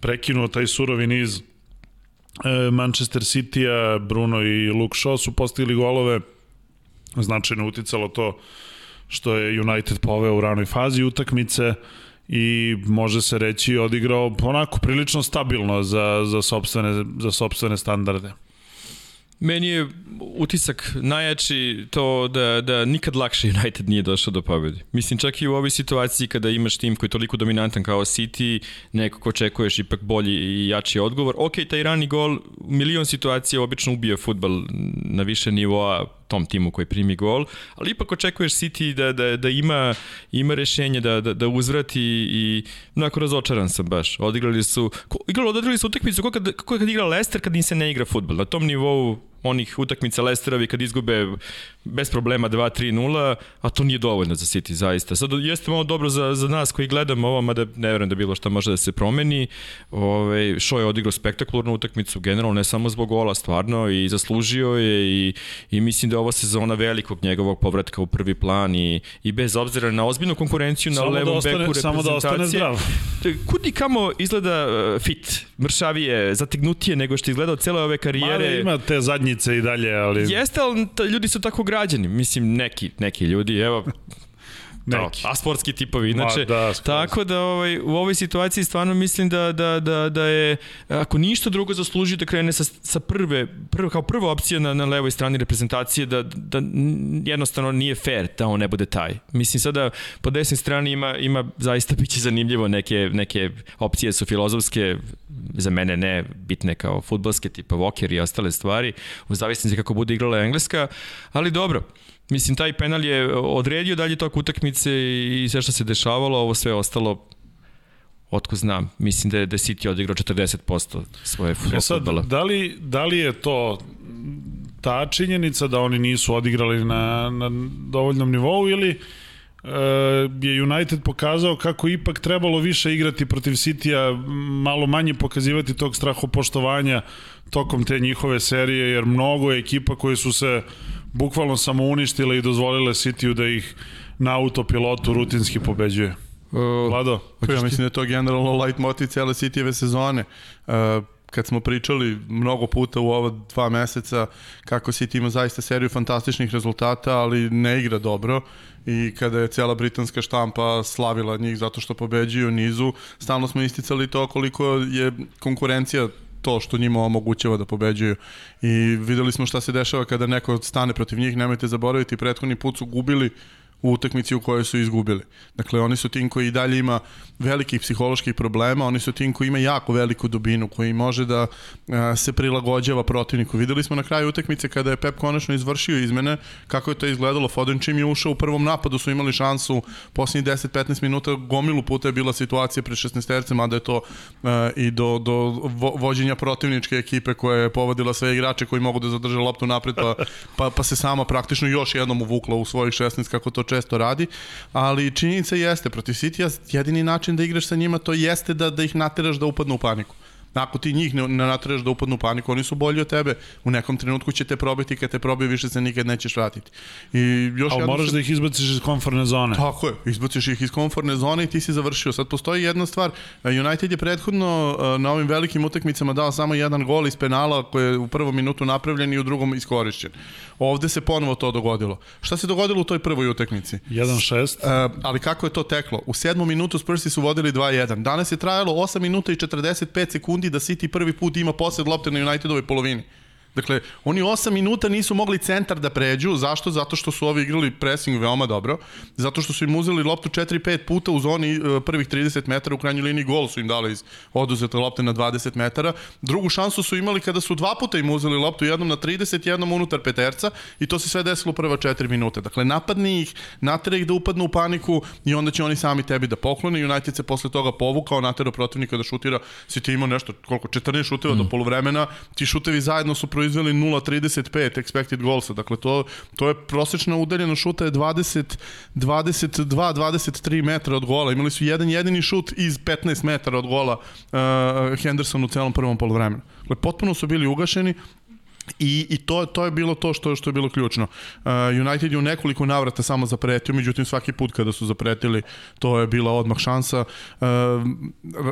prekinuo taj surovi niz e, Manchester City-a, Bruno i Luke Shaw su postigli golove, značajno uticalo to što je United poveo u ranoj fazi utakmice i može se reći odigrao onako prilično stabilno za, za, sobstvene, za sobstvene standarde. Meni je utisak najjači to da, da nikad lakše United nije došao do pobjede. Mislim, čak i u ovoj situaciji kada imaš tim koji je toliko dominantan kao City, neko ko očekuješ ipak bolji i jači odgovor. Ok, taj rani gol, milion situacija obično ubije futbal na više nivoa, tom timu koji primi gol, ali ipak očekuješ City da, da, da ima, ima rešenje da, da, da uzvrati i onako razočaran sam baš. Odigrali su, igrali, odigrali su utakmicu kako kad, kako kad igra Leicester kad im se ne igra futbol. Na tom nivou onih utakmica Lesterovi kad izgube bez problema 2-3-0, a to nije dovoljno za City zaista. Sad jeste malo dobro za, za nas koji gledamo ovo, mada ne verujem da bilo šta može da se promeni. Ove, ovaj, Šo je odigrao spektakularnu utakmicu, generalno ne samo zbog gola, stvarno i zaslužio je i, i mislim da je ova sezona velikog njegovog povratka u prvi plan i, i bez obzira na ozbiljnu konkurenciju na samo da levom da ostane, beku reprezentacije. Samo da ostane zdrav. (laughs) Kudi kamo izgleda uh, fit, mršavije, zategnutije nego što je izgledao cele ove karijere. Mali ima te zadnjice i dalje, ali... Jeste, ali ljudi su tako građani. Mislim, neki, neki ljudi, evo, neki. a sportski tipovi inače. Ma, da, tako da ovaj, u ovoj situaciji stvarno mislim da, da, da, da je, ako ništa drugo zaslužio da krene sa, sa prve, prve, kao prva opcija na, na levoj strani reprezentacije, da, da jednostavno nije fair da on ne bude taj. Mislim sada po desnoj strani ima, ima zaista (laughs) biće zanimljivo neke, neke opcije su filozofske, za mene ne bitne kao futbolske, tipa Walker i ostale stvari, u zavisnosti kako bude igrala Engleska, ali dobro, Mislim, taj penal je odredio dalje tok utakmice i sve što se dešavalo, ovo sve ostalo otko znam, mislim da je, da je City odigrao 40% svoje e sad, futbola. Da li, da li je to ta činjenica da oni nisu odigrali na, na dovoljnom nivou ili uh, je United pokazao kako ipak trebalo više igrati protiv City-a, malo manje pokazivati tog strahopoštovanja tokom te njihove serije, jer mnogo je ekipa koje su se bukvalno samo uništile i dozvolile City-u da ih na autopilotu rutinski pobeđuje. Uh, Vlado? Pa ja mislim da je to generalno light motiv cele City-eve sezone. Uh, kad smo pričali mnogo puta u ova dva meseca kako City ima zaista seriju fantastičnih rezultata, ali ne igra dobro i kada je cela britanska štampa slavila njih zato što pobeđuju nizu, stalno smo isticali to koliko je konkurencija to što njima omogućava da pobeđuju. I videli smo šta se dešava kada neko stane protiv njih, nemojte zaboraviti, prethodni put su gubili u utakmici u kojoj su izgubili. Dakle, oni su tim koji i dalje ima velikih psiholoških problema, oni su tim koji ima jako veliku dubinu, koji može da a, se prilagođava protivniku. Videli smo na kraju utakmice kada je Pep konačno izvršio izmene, kako je to izgledalo. Foden čim je ušao u prvom napadu su imali šansu posljednjih 10-15 minuta, gomilu puta je bila situacija pred 16 terce, mada je to a, i do, do vo, vođenja protivničke ekipe koja je povodila sve igrače koji mogu da zadrže loptu napred, pa, pa, pa se sama praktično još jednom uvukla u svojih 16 kako to često radi, ali činjenica jeste, protiv City jedini način da igraš sa njima to jeste da, da ih nateraš da upadnu u paniku. Ako ti njih ne, ne nateraš da upadnu u paniku, oni su bolji od tebe. U nekom trenutku će te probiti, kad te probije više se nikad nećeš vratiti. I još Ali moraš se... da ih izbaciš iz komfortne zone. Tako je, izbaciš ih iz komfortne zone i ti si završio. Sad postoji jedna stvar, United je prethodno na ovim velikim utakmicama dao samo jedan gol iz penala koji je u prvom minutu napravljen i u drugom iskorišćen. Ovde se ponovo to dogodilo. Šta se dogodilo u toj prvoj utakmici? 1-6. Uh, ali kako je to teklo? U sedmom minutu Spursi su vodili 2-1. Danas je trajalo 8 minuta i 45 sekundi da City prvi put ima posed lopte na Unitedovoj polovini. Dakle, oni 8 minuta nisu mogli centar da pređu. Zašto? Zato što su ovi igrali pressing veoma dobro. Zato što su im uzeli loptu 4-5 puta u zoni e, prvih 30 metara. U krajnjoj liniji gol su im dali iz oduzete lopte na 20 metara. Drugu šansu su imali kada su dva puta im uzeli loptu, jednom na 30, jednom unutar peterca i to se sve desilo prva 4 minuta. Dakle, napadni ih, natera ih da upadnu u paniku i onda će oni sami tebi da poklone. United se posle toga povukao, natera protivnika da šutira. Si ti imao nešto, koliko, 14 šuteva mm. do poluvremena. Ti šutevi zajedno su proizveli 0.35 expected goalsa. Dakle, to, to je prosečna udaljena šuta je 20, 22, 23 metra od gola. Imali su jedan jedini šut iz 15 metara od gola uh, Henderson u celom prvom polovremenu. Dakle, potpuno su bili ugašeni, I, i to, to je bilo to što, što je bilo ključno. Uh, United je u nekoliko navrata samo zapretio, međutim svaki put kada su zapretili, to je bila odmah šansa. Uh,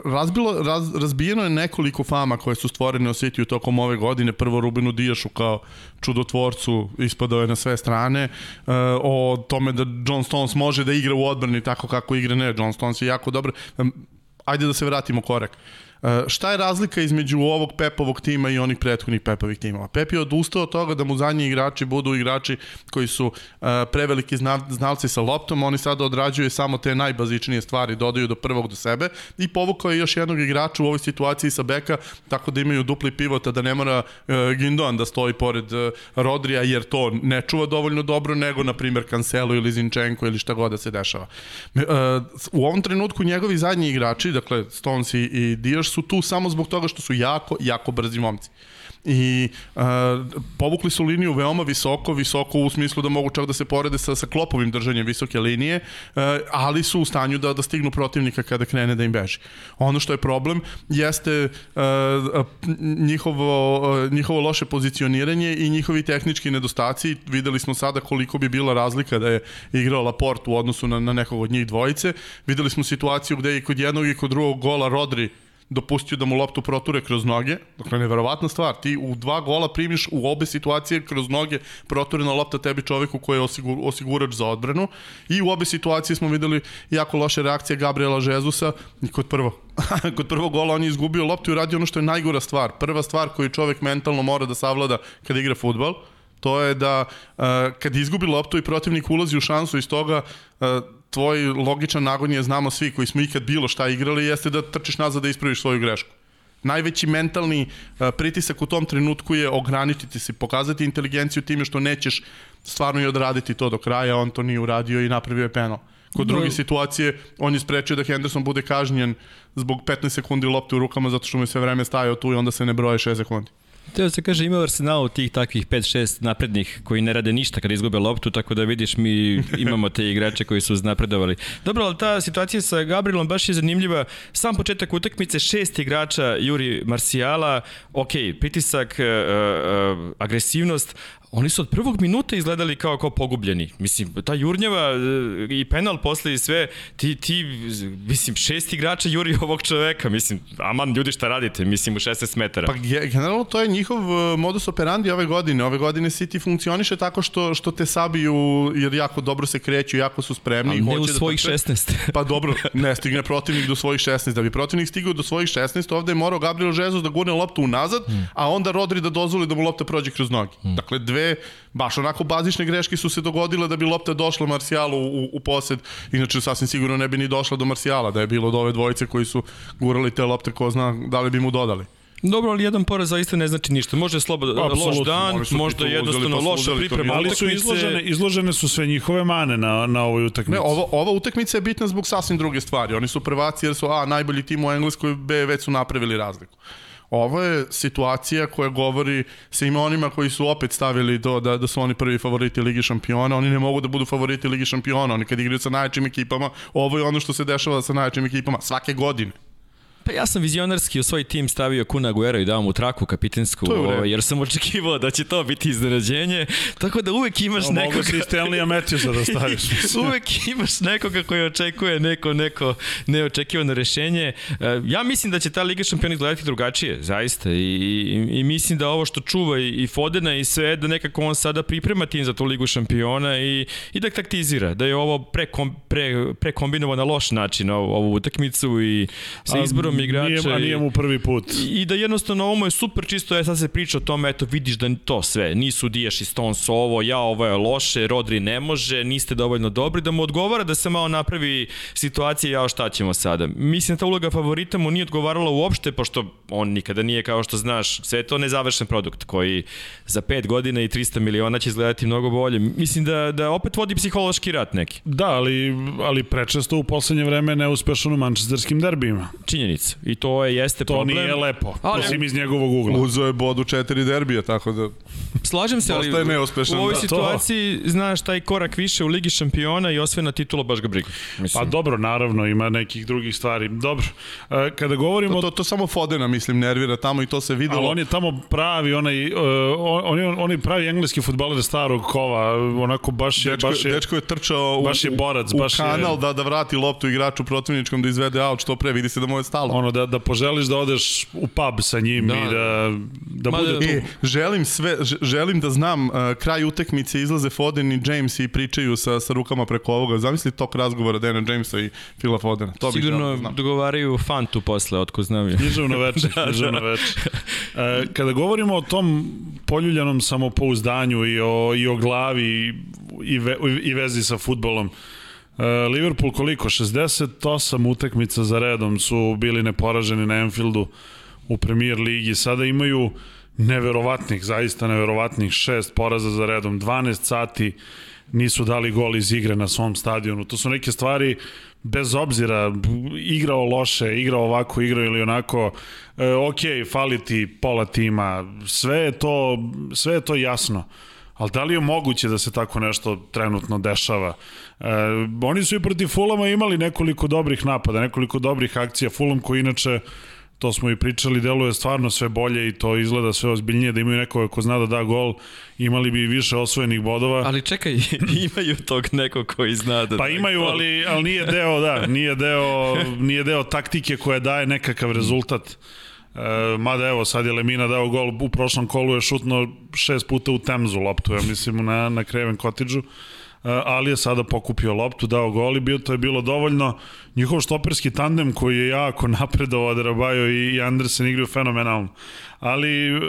razbilo, raz, razbijeno je nekoliko fama koje su stvorene u City u tokom ove godine. Prvo Rubinu Dijašu kao čudotvorcu ispadao je na sve strane. Uh, o tome da John Stones može da igra u odbrani tako kako igra ne. John Stones je jako dobar. Um, ajde da se vratimo korak. Uh, šta je razlika između ovog Pepovog tima i onih prethodnih Pepovih timova? Pep je odustao od toga da mu zadnji igrači budu igrači koji su uh, preveliki znalci sa loptom, oni sada odrađuju samo te najbazičnije stvari, dodaju do prvog do sebe i povukao je još jednog igrača u ovoj situaciji sa beka, tako da imaju dupli pivota, da ne mora uh, Gindoan da stoji pored Rodrija, jer to ne čuva dovoljno dobro, nego, na primjer, Cancelo ili Zinčenko ili šta god da se dešava. U ovom trenutku njegovi zadnji igrači, dakle Stones i, i Diaz, su tu samo zbog toga što su jako, jako brzi momci i uh, povukli su liniju veoma visoko, visoko u smislu da mogu čak da se porede sa, sa klopovim držanjem visoke linije, uh, ali su u stanju da, da stignu protivnika kada krene da im beži. Ono što je problem jeste uh, njihovo, uh, njihovo loše pozicioniranje i njihovi tehnički nedostaci. Videli smo sada koliko bi bila razlika da je igrao Laporte u odnosu na, na nekog od njih dvojice. Videli smo situaciju gde i kod jednog i kod drugog gola Rodri dopustio da mu loptu proture kroz noge. Dakle, neverovatna stvar. Ti u dva gola primiš u obe situacije kroz noge proturena lopta tebi čoveku koji je osigur, osigurač za odbranu. I u obe situacije smo videli jako loše reakcije Gabriela Žezusa i kod prvo. (laughs) kod prvog gola on je izgubio loptu i uradio ono što je najgora stvar. Prva stvar koju čovek mentalno mora da savlada kada igra futbal, to je da uh, kad izgubi loptu i protivnik ulazi u šansu iz toga, uh, tvoj logičan nagon je, znamo svi koji smo ikad bilo šta igrali, jeste da trčiš nazad da ispraviš svoju grešku. Najveći mentalni uh, pritisak u tom trenutku je ograničiti se, pokazati inteligenciju time što nećeš stvarno i odraditi to do kraja, on to nije uradio i napravio je penal. Kod druge situacije, on je sprečio da Henderson bude kažnjen zbog 15 sekundi lopte u rukama zato što mu je sve vreme stajao tu i onda se ne broje 6 sekundi. Teo se kaže ima Arsenalu tih takvih 5-6 naprednih koji ne rade ništa kada izgube loptu, tako da vidiš mi imamo te igrače koji su napredovali. Dobro, ali ta situacija sa Gabrielom baš je zanimljiva. Sam početak utakmice, šest igrača Juri Marsijala, ok, pritisak, uh, uh, agresivnost, oni su od prvog minuta izgledali kao kao pogubljeni. Mislim, ta jurnjava e, i penal posle i sve, ti, ti mislim, šest igrača juri (laughs) ovog čoveka, mislim, aman, ljudi šta radite, mislim, u 16 metara. Pa generalno to je njihov e, modus operandi ove godine. Ove godine City funkcioniše tako što, što te sabiju, jer jako dobro se kreću, jako su spremni. A ne u da svojih da 16. (laughs) pa dobro, ne stigne protivnik do svojih 16. Da bi protivnik stigao do svojih 16, ovde je morao Gabriel Jesus da gurne loptu unazad, hmm. a onda Rodri da dozvoli da mu lopta prođe kroz noge. Hmm. Dakle, dve baš onako bazične greške su se dogodile da bi lopta došla Marcijalu u, u posed. Inače, sasvim sigurno ne bi ni došla do Marcijala, da je bilo od ove dvojice koji su gurali te lopte, ko zna da li bi mu dodali. Dobro, ali jedan poraz zaista ne znači ništa. Može slobodno loš dan, možda jednostavno pa loša priprema Ali su izložene, izložene su sve njihove mane na, na ovoj utakmici. Ne, ovo, ova utakmica je bitna zbog sasvim druge stvari. Oni su prvaci jer su A, najbolji tim u Engleskoj, B, već su napravili razliku. Ovo je situacija koja govori sa ima onima koji su opet stavili to da, da su oni prvi favoriti Ligi šampiona. Oni ne mogu da budu favoriti Ligi šampiona. Oni kad igraju sa najjačim ekipama, ovo je ono što se dešava sa najjačim ekipama svake godine. Pa ja sam vizionarski u svoj tim stavio Kuna Guero i dao mu traku kapitensku, jer sam očekivao da će to biti iznenađenje, tako da uvek imaš no, nekoga... Mogu si Stanleya Matthewsa da staviš. (laughs) uvek imaš nekoga koji očekuje neko, neko neočekivano rešenje. E, ja mislim da će ta Liga šampiona izgledati drugačije, zaista, i, i, i mislim da ovo što čuva i, i Fodena i sve, da nekako on sada priprema tim za tu Ligu šampiona i, i da taktizira, da je ovo prekom, pre, prekombinovano na loš način ovu, ovu utakmicu i sa izborom imam igrače. Nije, a nije mu prvi put. I, I da jednostavno ovo je super čisto, je sad se priča o tome, eto vidiš da to sve, nisu Dijaš i Stones ovo, ja ovo je loše, Rodri ne može, niste dovoljno dobri, da mu odgovara da se malo napravi situacija, ja šta ćemo sada. Mislim da ta uloga favorita mu nije odgovarala uopšte, pošto on nikada nije, kao što znaš, sve to nezavršen produkt koji za 5 godina i 300 miliona će izgledati mnogo bolje. Mislim da, da opet vodi psihološki rat neki. Da, ali, ali prečesto u poslednje vreme neuspešan u mančesterskim derbijima. Činjenica I to je jeste to problem. To nije lepo, ali, osim iz njegovog ugla. Uzo je bod u četiri derbija, tako da... Slažem se, ali u ovoj da. situaciji, to... znaš, taj korak više u Ligi šampiona i osvena titula baš ga briga. Mislim. Pa dobro, naravno, ima nekih drugih stvari. Dobro, e, kada govorimo... To, to, to samo Fodena, mislim, nervira tamo i to se videlo. Ali on je tamo pravi, onaj, uh, on, on, on je pravi engleski futbaler starog kova, onako baš je... Dečko, baš je, dečko je trčao baš je borac, u, baš u kanal je, da, da vrati loptu igraču protivničkom da izvede out što pre, vidi se da mu je stalo ono da da poželiš da odeš u pub sa njim da. i da da Ma, bude da, tu. E, želim sve želim da znam uh, kraj utakmice izlaze Foden i James i pričaju sa sa rukama preko ovoga. Zamisli tok razgovora Dana Jamesa i Phila Fodena. To Sigurno da dogovaraju fantu posle, otko znam. Književno (laughs) veče, da, književno da. veče. Uh, kada govorimo o tom poljuljanom samopouzdanju i o, i o glavi i, ve, i vezi sa futbolom, E, Liverpool koliko? 68 utakmica za redom su bili neporaženi na Anfieldu u premier ligi. Sada imaju neverovatnih, zaista neverovatnih šest poraza za redom. 12 sati nisu dali gol iz igre na svom stadionu. To su neke stvari bez obzira igrao loše, igrao ovako, igrao ili onako, e, ok, fali ti pola tima, sve je to, sve je to jasno. Ali da li je moguće da se tako nešto trenutno dešava? E, oni su i protiv Fulama imali nekoliko dobrih napada, nekoliko dobrih akcija. Fulam koji inače to smo i pričali, deluje stvarno sve bolje i to izgleda sve ozbiljnije, da imaju nekoga ko zna da da gol, imali bi više osvojenih bodova. Ali čekaj, (laughs) imaju tog nekog koji zna da Pa da imaju, gol. ali, ali nije deo, da, nije deo, nije deo taktike koja daje nekakav rezultat. E, mada evo, sad je Lemina dao gol, u prošlom kolu je šutno šest puta u Temzu loptu, ja mislim, na, na Kreven Kotiđu. E, ali je sada pokupio loptu, dao gol i bio, to je bilo dovoljno. Njihov štoperski tandem koji je jako (laughs) napredovao Adebayo i, i Andersen igraju fenomenalno. Ali e,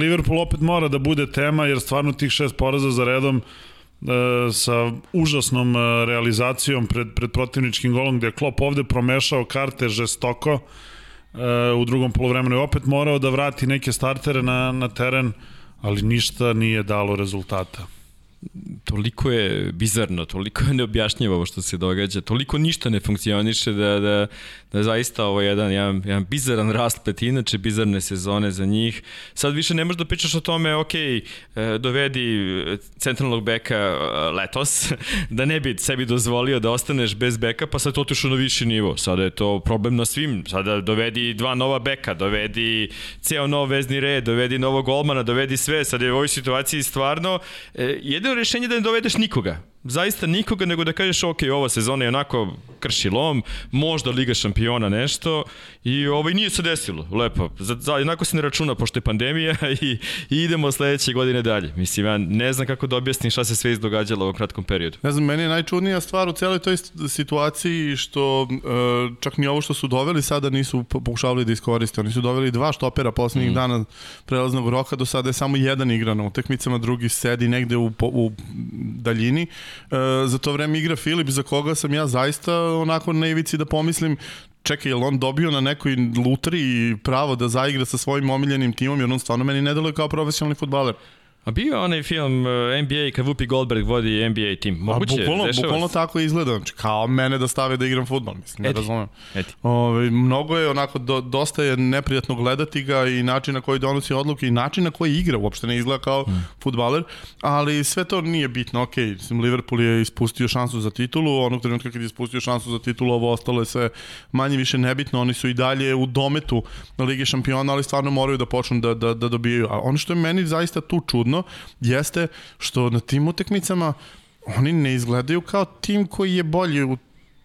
Liverpool opet mora da bude tema jer stvarno tih šest poraza za redom e, sa užasnom realizacijom pred, pred protivničkim golom gde je Klopp ovde promešao karte žestoko u drugom polovremenu je opet morao da vrati neke startere na, na teren, ali ništa nije dalo rezultata. Toliko je bizarno, toliko je neobjašnjivo ovo što se događa, toliko ništa ne funkcioniše da, da, da zaista ovo je jedan, jedan, jedan bizaran rasplet, inače bizarne sezone za njih. Sad više ne možeš da pričaš o tome, ok, e, dovedi centralnog beka e, letos, (laughs) da ne bi sebi dozvolio da ostaneš bez beka, pa sad to otišu na viši nivo. Sada je to problem na svim. Sada dovedi dva nova beka, dovedi ceo nov vezni red, dovedi novog golmana, dovedi sve. Sad je u ovoj situaciji stvarno e, jedino rešenje da ne dovedeš nikoga zaista nikoga, nego da kažeš ok, ova sezona je onako krši lom, možda Liga šampiona nešto i ovaj nije se desilo, lepo. Za, za, jednako se ne računa pošto je pandemija (laughs) i, i idemo sledeće godine dalje. Mislim, ja ne znam kako da objasnim šta se sve izdogađalo u ovom kratkom periodu. Ne znam, meni je najčudnija stvar u celoj toj situaciji što e, čak ni ovo što su doveli sada nisu pokušavali da iskoriste. Oni su doveli dva štopera poslednjih mm. dana prelaznog roka, do sada je samo jedan igra na utekmicama, drugi sedi negde u, u daljini za to vreme igra Filip, za koga sam ja zaista onako na ivici da pomislim čekaj, je on dobio na nekoj lutri pravo da zaigra sa svojim omiljenim timom, jer on stvarno meni ne deluje kao profesionalni futbaler. A bio onaj film uh, NBA kad Whoopi Goldberg vodi NBA tim. Moguće, A bukvalno, bukvalno tako izgleda. Znači, kao mene da stave da igram futbol, mislim, ne razumem. Ove, mnogo je onako, do, dosta je neprijatno gledati ga i način na koji donosi odluke i način na koji igra, uopšte ne izgleda kao mm. futbaler, ali sve to nije bitno. Ok, mislim, Liverpool je ispustio šansu za titulu, onog trenutka kad je ispustio šansu za titulu, ovo ostalo je sve manje više nebitno, oni su i dalje u dometu na Ligi šampiona, ali stvarno moraju da počnu da, da, da dobijaju. A ono što je meni zaista tu čudno, čudno jeste što na tim utekmicama oni ne izgledaju kao tim koji je bolji u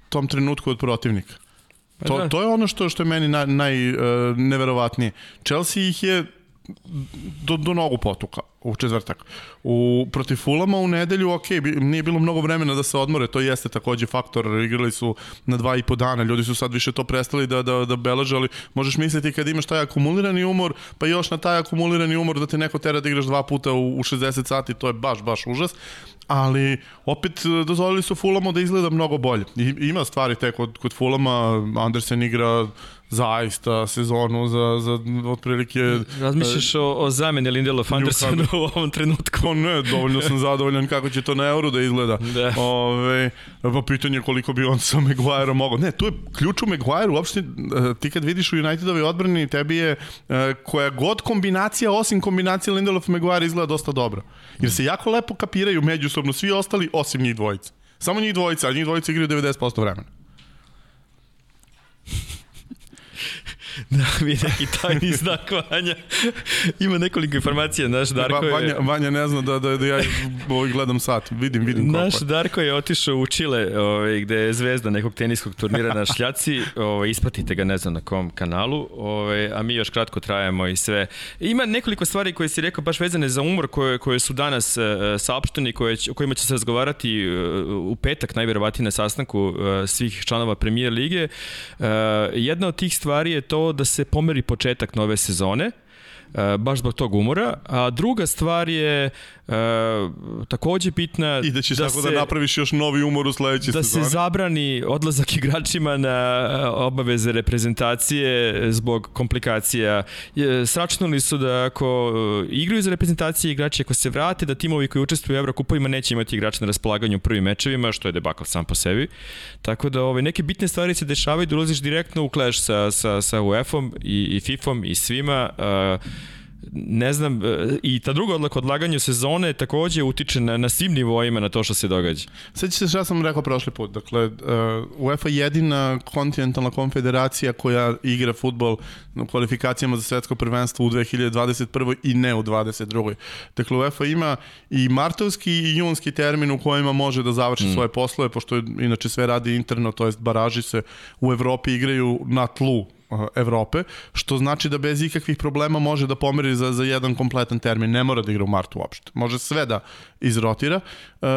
tom trenutku od protivnika. Pa to, da. to je ono što što je meni naj, naj uh, neverovatnije. Chelsea ih je do, do nogu potuka u četvrtak. U, protiv Fulama u nedelju, ok, nije bilo mnogo vremena da se odmore, to jeste takođe faktor, igrali su na dva i po dana, ljudi su sad više to prestali da, da, da beleže, ali možeš misliti kad imaš taj akumulirani umor, pa još na taj akumulirani umor da te neko tera da igraš dva puta u, u 60 sati, to je baš, baš užas ali opet dozvolili su Fulamo da izgleda mnogo bolje. I, ima stvari te kod, kod Fulama, Andersen igra zaista sezonu za, za otprilike... Razmišljaš o, o zameni Lindelof Andersenu u ovom trenutku? Pa ne, dovoljno sam zadovoljan kako će to na euro da izgleda. Da. Ove, pa pitanje koliko bi on sa Maguire mogao. Ne, tu je ključ u Maguire, uopšte e, ti kad vidiš u Unitedove odbrani, tebi je e, koja god kombinacija, osim kombinacije Lindelof Maguire izgleda dosta dobro. Jer se jako lepo kapiraju međusobno svi ostali, osim njih dvojica. Samo njih dvojica, a njih dvojica igraju 90% vremena. (laughs) da mi neki tajni (laughs) znak Vanja. Ima nekoliko informacija, naš Darko je... Vanja, Vanja ne zna da, da, da ja ovaj gledam sat, vidim, vidim koliko. Naš Darko je otišao u Čile, ovaj, gde je zvezda nekog teniskog turnira na šljaci, (laughs) ovaj, ispratite ga, ne znam na kom kanalu, ovaj, a mi još kratko trajamo i sve. Ima nekoliko stvari koje si rekao baš vezane za umor, koje, koje su danas uh, saopšteni, koje, o kojima će se razgovarati uh, u petak, najverovatnije na sastanku uh, svih članova premijer lige. Uh, jedna od tih stvari je to da se pomeri početak nove sezone, e, baš zbog tog umora. A druga stvar je e, takođe bitna... I da ćeš da tako da se, da napraviš još novi umor u sledeće da sezone. Da se zabrani odlazak igračima na e, obaveze reprezentacije zbog komplikacija. Sračnuli su da ako e, igraju za reprezentacije igrači, ako se vrate, da timovi koji učestvuju u Evrokupovima neće imati igrača na raspolaganju u prvim mečevima, što je debakal sam po sebi. Tako da ove, neke bitne stvari se dešavaju da ulaziš direktno u clash sa, sa, sa UEFA-om i, i FIFA-om i svima. Uh, ne znam, e, i ta druga odlaka odlaganja sezone takođe utiče na, na svim nivoima na to što se događa. Sveći se šta sam rekao prošli put, dakle, uh, UEFA je jedina kontinentalna konfederacija koja igra futbol na kvalifikacijama za svetsko prvenstvo u 2021. i ne u 22. Dakle, UEFA ima i martovski i junski termin u kojima može da završi mm. svoje poslove, pošto inače sve radi interno, to jest baraži se u Evropi igraju na tlu Evrope, što znači da bez ikakvih problema može da pomeri za, za jedan kompletan termin, ne mora da igra u martu uopšte. Može sve da izrotira e,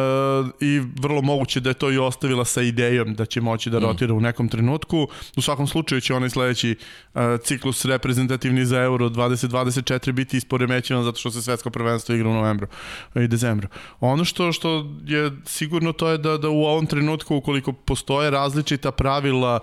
i vrlo moguće da je to i ostavila sa idejom da će moći da mm. rotira mm. u nekom trenutku. U svakom slučaju će onaj sledeći e, ciklus reprezentativni za Euro 2024 biti isporemećeno zato što se svetsko prvenstvo igra u novembru i decembru. Ono što što je sigurno to je da da u ovom trenutku ukoliko postoje različita pravila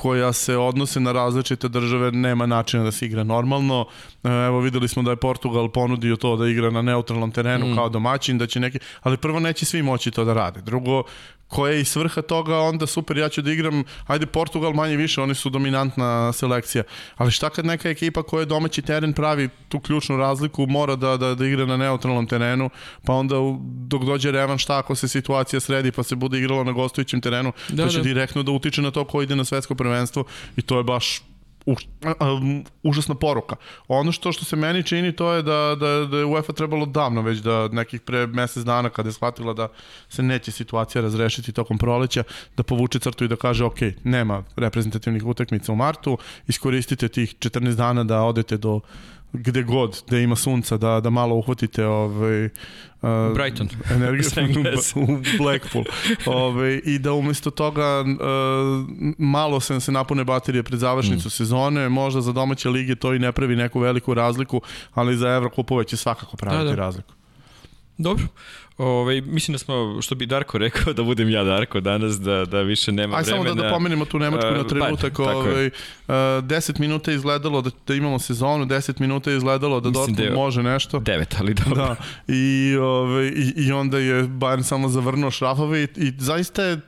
koja se odnose na različite države nema načina da se igra normalno. E, evo videli smo da je Portugal ponudio to da igra na neutralnom terenu mm. kao domaćin, da će neki, ali prvo neće svi moći to da rade. Drugo, koja je i svrha toga, onda super, ja ću da igram, ajde Portugal manje više, oni su dominantna selekcija, ali šta kad neka ekipa koja je domaći teren pravi tu ključnu razliku, mora da, da, da igra na neutralnom terenu, pa onda dok dođe revan šta ako se situacija sredi pa se bude igralo na gostujućem terenu, da, to će da. direktno da utiče na to ko ide na svetsko prvenstvo i to je baš um, užasna poruka. Ono što što se meni čini to je da, da, da je UEFA trebalo davno već da nekih pre mesec dana kada je shvatila da se neće situacija razrešiti tokom proleća, da povuče crtu i da kaže ok, nema reprezentativnih utakmica u martu, iskoristite tih 14 dana da odete do gde god da ima sunca da da malo uhvatite ovaj uh, Brighton (laughs) energiju (laughs) u Blackpool ovaj i da umesto toga uh, malo se se napune baterije pred završnicu mm. sezone možda za domaće lige to i ne pravi neku veliku razliku ali za Evrokupove će svakako praviti da, da. razliku Dobro. Ove, ovaj, mislim da smo, što bi Darko rekao, (laughs) da budem ja Darko danas, da, da više nema Aj, vremena. Aj samo da, da pomenemo tu Nemačku uh, na trenutak. Pa, ovaj, uh, 10 minuta je izgledalo da, da imamo sezonu, 10 minuta je izgledalo da mislim Dortmund da je može nešto. 9, ali dobro. Da, i, ovaj, i, i onda je Bayern samo zavrnuo šrafove i, i zaista je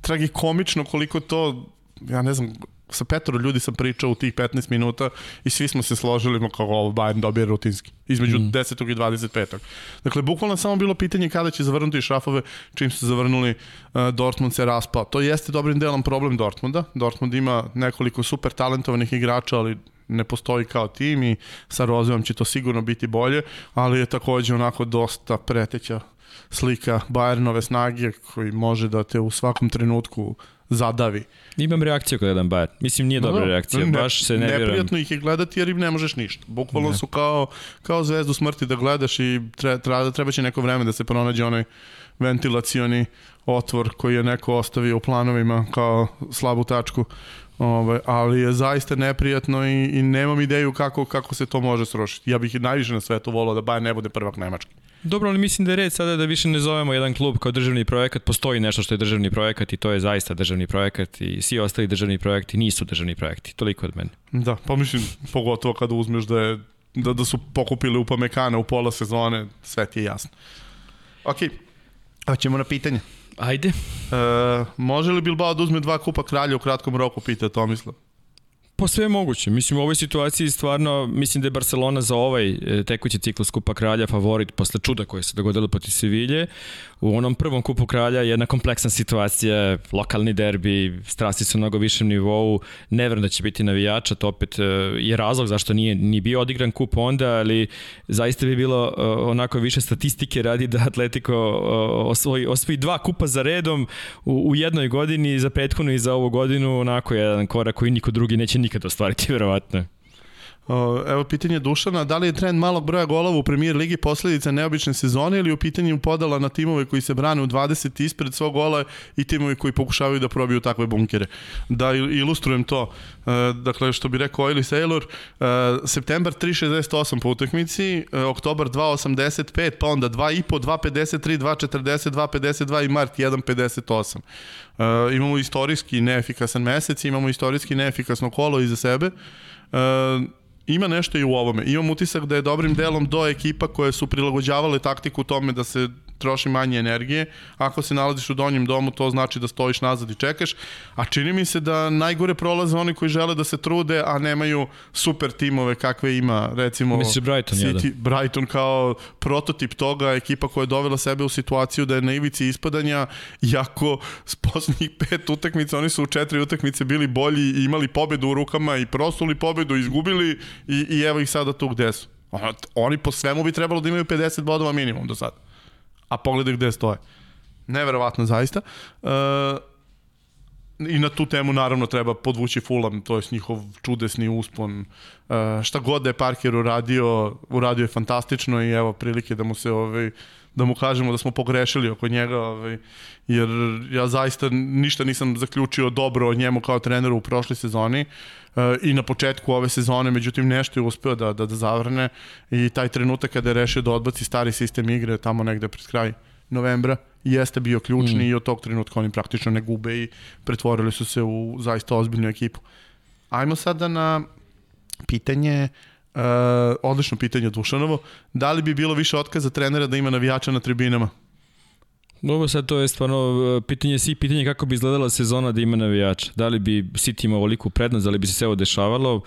tragikomično koliko to, ja ne znam, sa petoro ljudi sam pričao u tih 15 minuta i svi smo se složili kao ovo Bayern dobije rutinski između mm. 10. i 25. Dakle, bukvalno samo bilo pitanje kada će zavrnuti šrafove čim su zavrnuli uh, Dortmund se raspao. To jeste dobrim delom problem Dortmunda. Dortmund ima nekoliko super talentovanih igrača, ali ne postoji kao tim i sa Rozijom će to sigurno biti bolje, ali je takođe onako dosta preteća slika Bayernove snage koji može da te u svakom trenutku zadavi. Imam reakciju kada jedan Bayern. Mislim, nije dobra no, reakcija. Ne, Baš se ne vjerujem. Neprijatno ih je gledati jer im ne možeš ništa. Bukvalno ne. su kao, kao zvezdu smrti da gledaš i treba, treba će neko vreme da se pronađe onaj ventilacioni otvor koji je neko ostavio u planovima kao slabu tačku. Ove, ovaj, ali je zaista neprijatno i, i nemam ideju kako, kako se to može srošiti. Ja bih najviše na svetu volao da Bayern ne bude prvak Nemački. Dobro, ali mislim da je red sada da više ne zovemo jedan klub kao državni projekat, postoji nešto što je državni projekat i to je zaista državni projekat i svi ostali državni projekti nisu državni projekti. Toliko od mene. Da, pa mislim, pogotovo kada uzmeš da, je, da, da su pokupili upamekana u pola sezone, sve ti je jasno. Ok, a ćemo na pitanje. Ajde. E, može li Bilbao da uzme dva kupa kralja u kratkom roku, pita Tomislav? Pa sve je moguće. Mislim, u ovoj situaciji stvarno, mislim da je Barcelona za ovaj e, tekući ciklus Kupa Kralja favorit posle čuda koje se dogodilo proti Sevilje. U onom prvom Kupu Kralja je jedna kompleksna situacija, lokalni derbi, strasti su mnogo višem nivou, ne da će biti navijača, to opet e, je razlog zašto nije ni bio odigran kup onda, ali zaista bi bilo e, onako više statistike radi da Atletico osvoji, osvoji dva kupa za redom u, u jednoj godini, za prethodnu i za ovu godinu, onako jedan korak koji niko drugi neće nikad ostvariti, verovatno. Evo pitanje Dušana, da li je trend malog broja golova u premier ligi posledica neobične sezone ili u pitanju podala na timove koji se brane u 20 ispred svog gola i timovi koji pokušavaju da probiju takve bunkere? Da ilustrujem to, e, dakle što bi rekao Oily Sailor, e, septembar 3.68 po utakmici, e, oktobar 2.85, pa onda 2.5, 2.53, 2.40, 2.52 i mart 1.58. Uh, imamo istorijski neefikasan mesec, imamo istorijski neefikasno kolo iza sebe. Uh, ima nešto i u ovome. Imam utisak da je dobrim delom do ekipa koje su prilagođavale taktiku tome da se troši manje energije. Ako se nalaziš u donjem domu, to znači da stojiš nazad i čekaš. A čini mi se da najgore prolaze oni koji žele da se trude, a nemaju super timove kakve ima, recimo Misliš Brighton, City, jedan. Brighton kao prototip toga, ekipa koja je dovela sebe u situaciju da je na ivici ispadanja, iako s poslednjih pet utakmica, oni su u četiri utakmice bili bolji i imali pobedu u rukama i prosuli pobedu, izgubili i, i evo ih sada tu gde su. Oni po svemu bi trebalo da imaju 50 bodova minimum do sada a pogledaj gde stoje. Neverovatno zaista. Uh, I na tu temu naravno treba podvući Fulham, to je njihov čudesni uspon. Uh, šta god da je Parker uradio, uradio je fantastično i evo prilike da mu se ovaj, da mu kažemo da smo pogrešili oko njega, ovaj, jer ja zaista ništa nisam zaključio dobro o njemu kao treneru u prošloj sezoni i na početku ove sezone, međutim nešto je uspeo da, da, da zavrne i taj trenutak kada je rešio da odbaci stari sistem igre tamo negde pred kraj novembra jeste bio ključni mm. i od tog trenutka oni praktično ne gube i pretvorili su se u zaista ozbiljnu ekipu. Ajmo sada na pitanje Uh, odlično pitanje Dušanovo. Da li bi bilo više otkaza trenera da ima navijača na tribinama? Dobro, sad to je stvarno e, pitanje svi, pitanje kako bi izgledala sezona da ima navijača. Da li bi City imao ovoliku prednost, da li bi se sve ovo dešavalo, uh,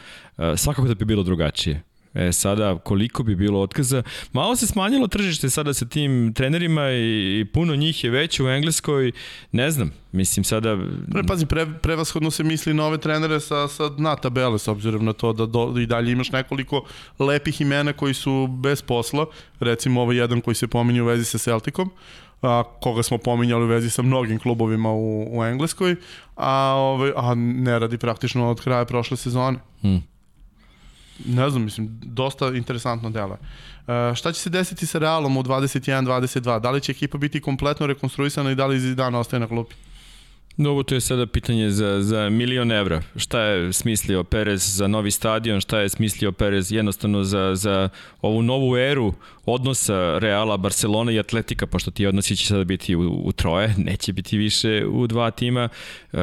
svakako da bi bilo drugačije. E sada, koliko bi bilo otkaza? Malo se smanjilo tržište sada sa tim trenerima i, i puno njih je već u Engleskoj. Ne znam, mislim sada... Pre, pazi, pre, prevashodno se misli na ove trenere sa, sa dna tabele, s obzirom na to da do, i dalje imaš nekoliko lepih imena koji su bez posla. Recimo ovaj jedan koji se pominje u vezi sa Celticom a, koga smo pominjali u vezi sa mnogim klubovima u, u Engleskoj, a, ovaj, a ne radi praktično od kraja prošle sezone. Hmm ne znam, mislim, dosta interesantno delo. Uh, šta će se desiti sa Realom u 21-22? Da li će ekipa biti kompletno rekonstruisana i da li Zidane ostaje na klupi? Dobro, to je sada pitanje za, za milion evra. Šta je smislio Perez za novi stadion, šta je smislio Perez jednostavno za, za ovu novu eru odnosa Reala, Barcelona i Atletika, pošto ti odnosi će sada biti u, u troje, neće biti više u dva tima. E,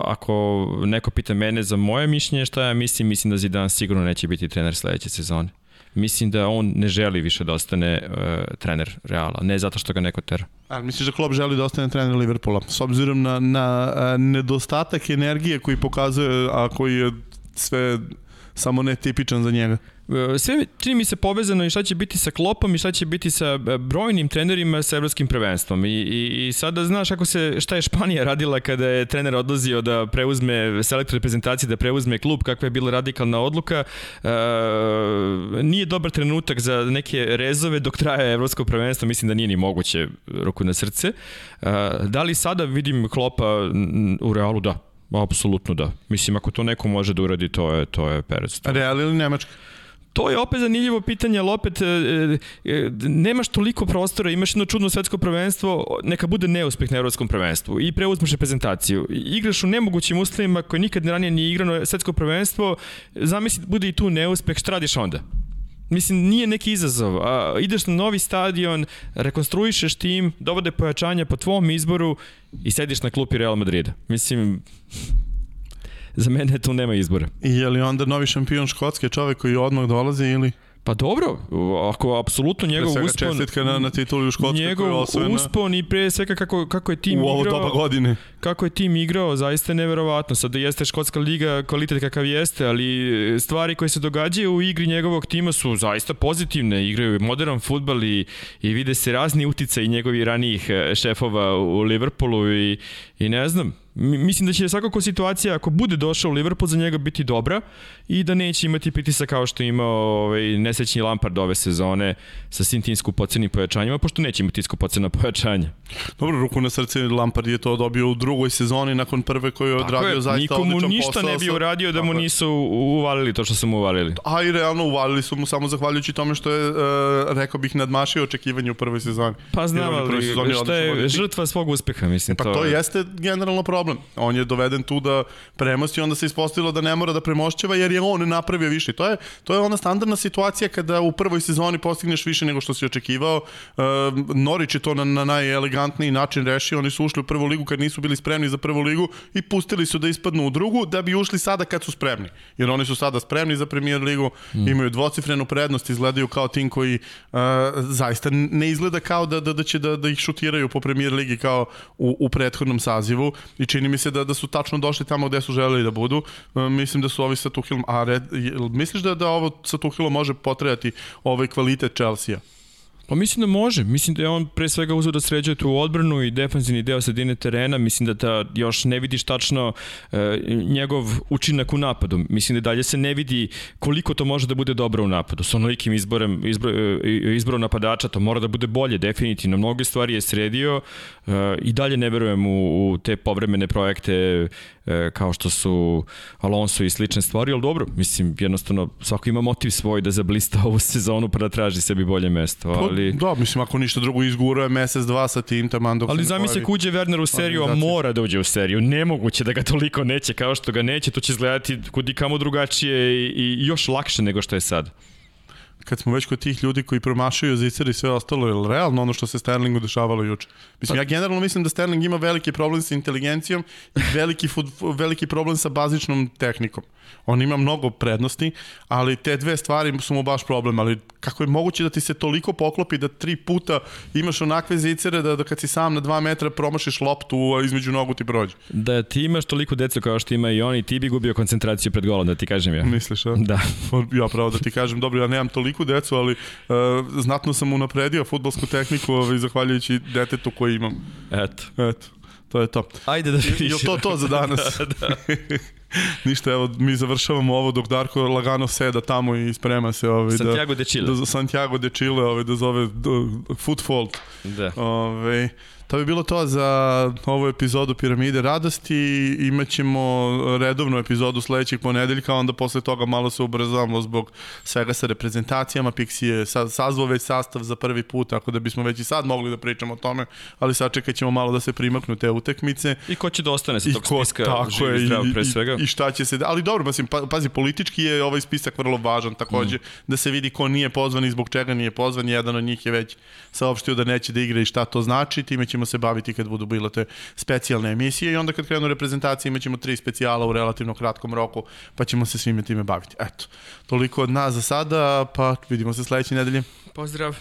ako neko pita mene za moje mišljenje šta ja mislim, mislim da Zidane sigurno neće biti trener sledeće sezone mislim da on ne želi više da ostane uh, trener Reala, ne zato što ga neko tera. A misliš da klub želi da ostane trener Liverpoola? S obzirom na, na a, nedostatak energije koji pokazuje, a koji je sve samo netipičan za njega. E, sve čini mi se povezano i šta će biti sa Klopom i šta će biti sa e, brojnim trenerima sa evropskim prvenstvom. I, i, i sada znaš kako se, šta je Španija radila kada je trener odlazio da preuzme selektor reprezentacije, da preuzme klub, kakva je bila radikalna odluka. E, nije dobar trenutak za neke rezove dok traje evropsko prvenstvo, mislim da nije ni moguće ruku na srce. E, da li sada vidim Klopa u Realu? Da, apsolutno da. Mislim, ako to neko može da uradi, to je, to je Perez. Real ili Nemačka? To je opet zanimljivo pitanje, ali opet e, e, nemaš toliko prostora, imaš jedno čudno svetsko prvenstvo, neka bude neuspeh na evropskom prvenstvu i preuzmeš reprezentaciju. Igraš u nemogućim uslovima koje nikad ranije nije igrano svetsko prvenstvo, zamisli bude i tu neuspeh, šta radiš onda? Mislim, nije neki izazov. A, ideš na novi stadion, rekonstruišeš tim, dovode pojačanja po tvom izboru i sediš na klupi Real Madrida. Mislim, za mene tu nema izbora. I je li onda novi šampion Škotske čovek koji odmah dolazi ili? Pa dobro, ako apsolutno njegov pre uspon... čestitka na, na tituli u Škotskoj njegov osvojena. uspon i pre svega kako, kako je tim u ovo igrao... doba godine. Kako je tim igrao, zaista je neverovatno. Sad jeste Škotska liga kvalitet kakav jeste, ali stvari koje se događaju u igri njegovog tima su zaista pozitivne. Igraju modern futbal i, i vide se razni uticaj njegovih ranijih eh, šefova u Liverpoolu i, i ne znam, mislim da će svakako situacija ako bude došao u Liverpool za njega biti dobra i da neće imati pritisak kao što je imao ovaj, nesrećni Lampard ove sezone sa svim tim skupocenim pojačanjima, pošto neće imati skupocena pojačanja. Dobro, ruku na srce Lampard je to dobio u drugoj sezoni nakon prve koju je odradio je, zaista odličan posao. Nikomu ništa ne bi uradio da mu nisu uvalili to što su mu uvalili. A i realno uvalili su mu samo zahvaljujući tome što je, uh, rekao bih, nadmašio očekivanje u prvoj sezoni. Pa znam, ali šta je žrtva svog uspeha, mislim. E, pa to, to jeste generalno problem. On je doveden tu da premosti, onda se ispostavilo da ne mora da premošćava jer je on napravio više. To je, to je ona standardna situacija kada u prvoj sezoni postigneš više nego što si očekivao. Uh, Norić je to na, na najelegantniji način rešio. Oni su ušli u prvu ligu kad nisu bili spremni za prvu ligu i pustili su da ispadnu u drugu da bi ušli sada kad su spremni. Jer oni su sada spremni za premier ligu, mm. imaju dvocifrenu prednost, izgledaju kao tim koji uh, zaista ne izgleda kao da, da, da će da, da ih šutiraju po premier ligi kao u, u prethodnom sazivu i čini mi se da, da su tačno došli tamo gde su želeli da budu. Uh, mislim da su ovi sa A red, misliš da, da ovo sa Tuhilom može potrejati ovaj kvalitet Chelsea-a? Pa mislim da može. Mislim da je on pre svega uzeo da sređuje tu odbranu i defanzivni deo sredine terena. Mislim da ta još ne vidiš tačno e, njegov učinak u napadu. Mislim da dalje se ne vidi koliko to može da bude dobro u napadu. Sa onolikim izborem, izbor, e, izborom napadača to mora da bude bolje, definitivno. Mnoge stvari je sredio e, i dalje ne verujem u, u te povremene projekte e, kao što su Alonso i slične stvari, ali dobro, mislim, jednostavno svako ima motiv svoj da zablista ovu sezonu pa da traži sebi bolje mesto. Pa, ali... Da, mislim, ako ništa drugo izgura mesec, dva sa tim taman dok Ali zamisli ako uđe Werner u seriju, a mora da uđe u seriju. Nemoguće da ga toliko neće kao što ga neće, to će izgledati kudi kamo drugačije i, i još lakše nego što je sad. Kad smo već kod tih ljudi koji promašaju zicer i sve ostalo, je li realno ono što se Sterlingu dešavalo juče? Mislim, pa... ja generalno mislim da Sterling ima veliki problem sa inteligencijom i veliki, fut, veliki problem sa bazičnom tehnikom. On ima mnogo prednosti, ali te dve stvari su mu baš problem, ali kako je moguće da ti se toliko poklopi da tri puta imaš onakve zicere da, da kad si sam na dva metra promašiš loptu između nogu ti prođe. Da ti imaš toliko deca kao što ima i oni, ti bi gubio koncentraciju pred golom, da ti kažem ja. Misliš, a? Da. Ja pravo da ti kažem, dobro, ja nemam toliko decu, ali uh, znatno sam unapredio futbolsku tehniku ovaj, zahvaljujući detetu koji imam. Eto. Eto. To je to. Ajde da vidiš. Je to to za danas? (laughs) da. da. (laughs) Ništa, evo, mi završavamo ovo dok Darko lagano seda tamo i sprema se ovaj, Santiago de Chile. Da, Santiago de Chile ovaj, da zove footfall. Da. Ovaj, To bi bilo to za ovu epizodu Piramide radosti. Imaćemo redovnu epizodu sledećeg ponedeljka, onda posle toga malo se ubrzavamo zbog svega sa reprezentacijama. Pixi je sazvao već sastav za prvi put, tako da bismo već i sad mogli da pričamo o tome, ali sad čekat ćemo malo da se primaknu te utekmice. I ko će da ostane sa tog ko, spiska tako živi je, zdrav pre svega. I, I šta će se... Ali dobro, pazi, pazi, politički je ovaj spisak vrlo važan takođe, mm. da se vidi ko nije pozvan i zbog čega nije pozvan. Jedan od njih je već saopštio da neće da igra i šta to znači. Time ćemo se baviti kad budu bile te specijalne emisije i onda kad krenu reprezentacije imaćemo tri specijala u relativno kratkom roku, pa ćemo se svime time baviti. Eto, toliko od nas za sada, pa vidimo se sledeće nedelje. Pozdrav!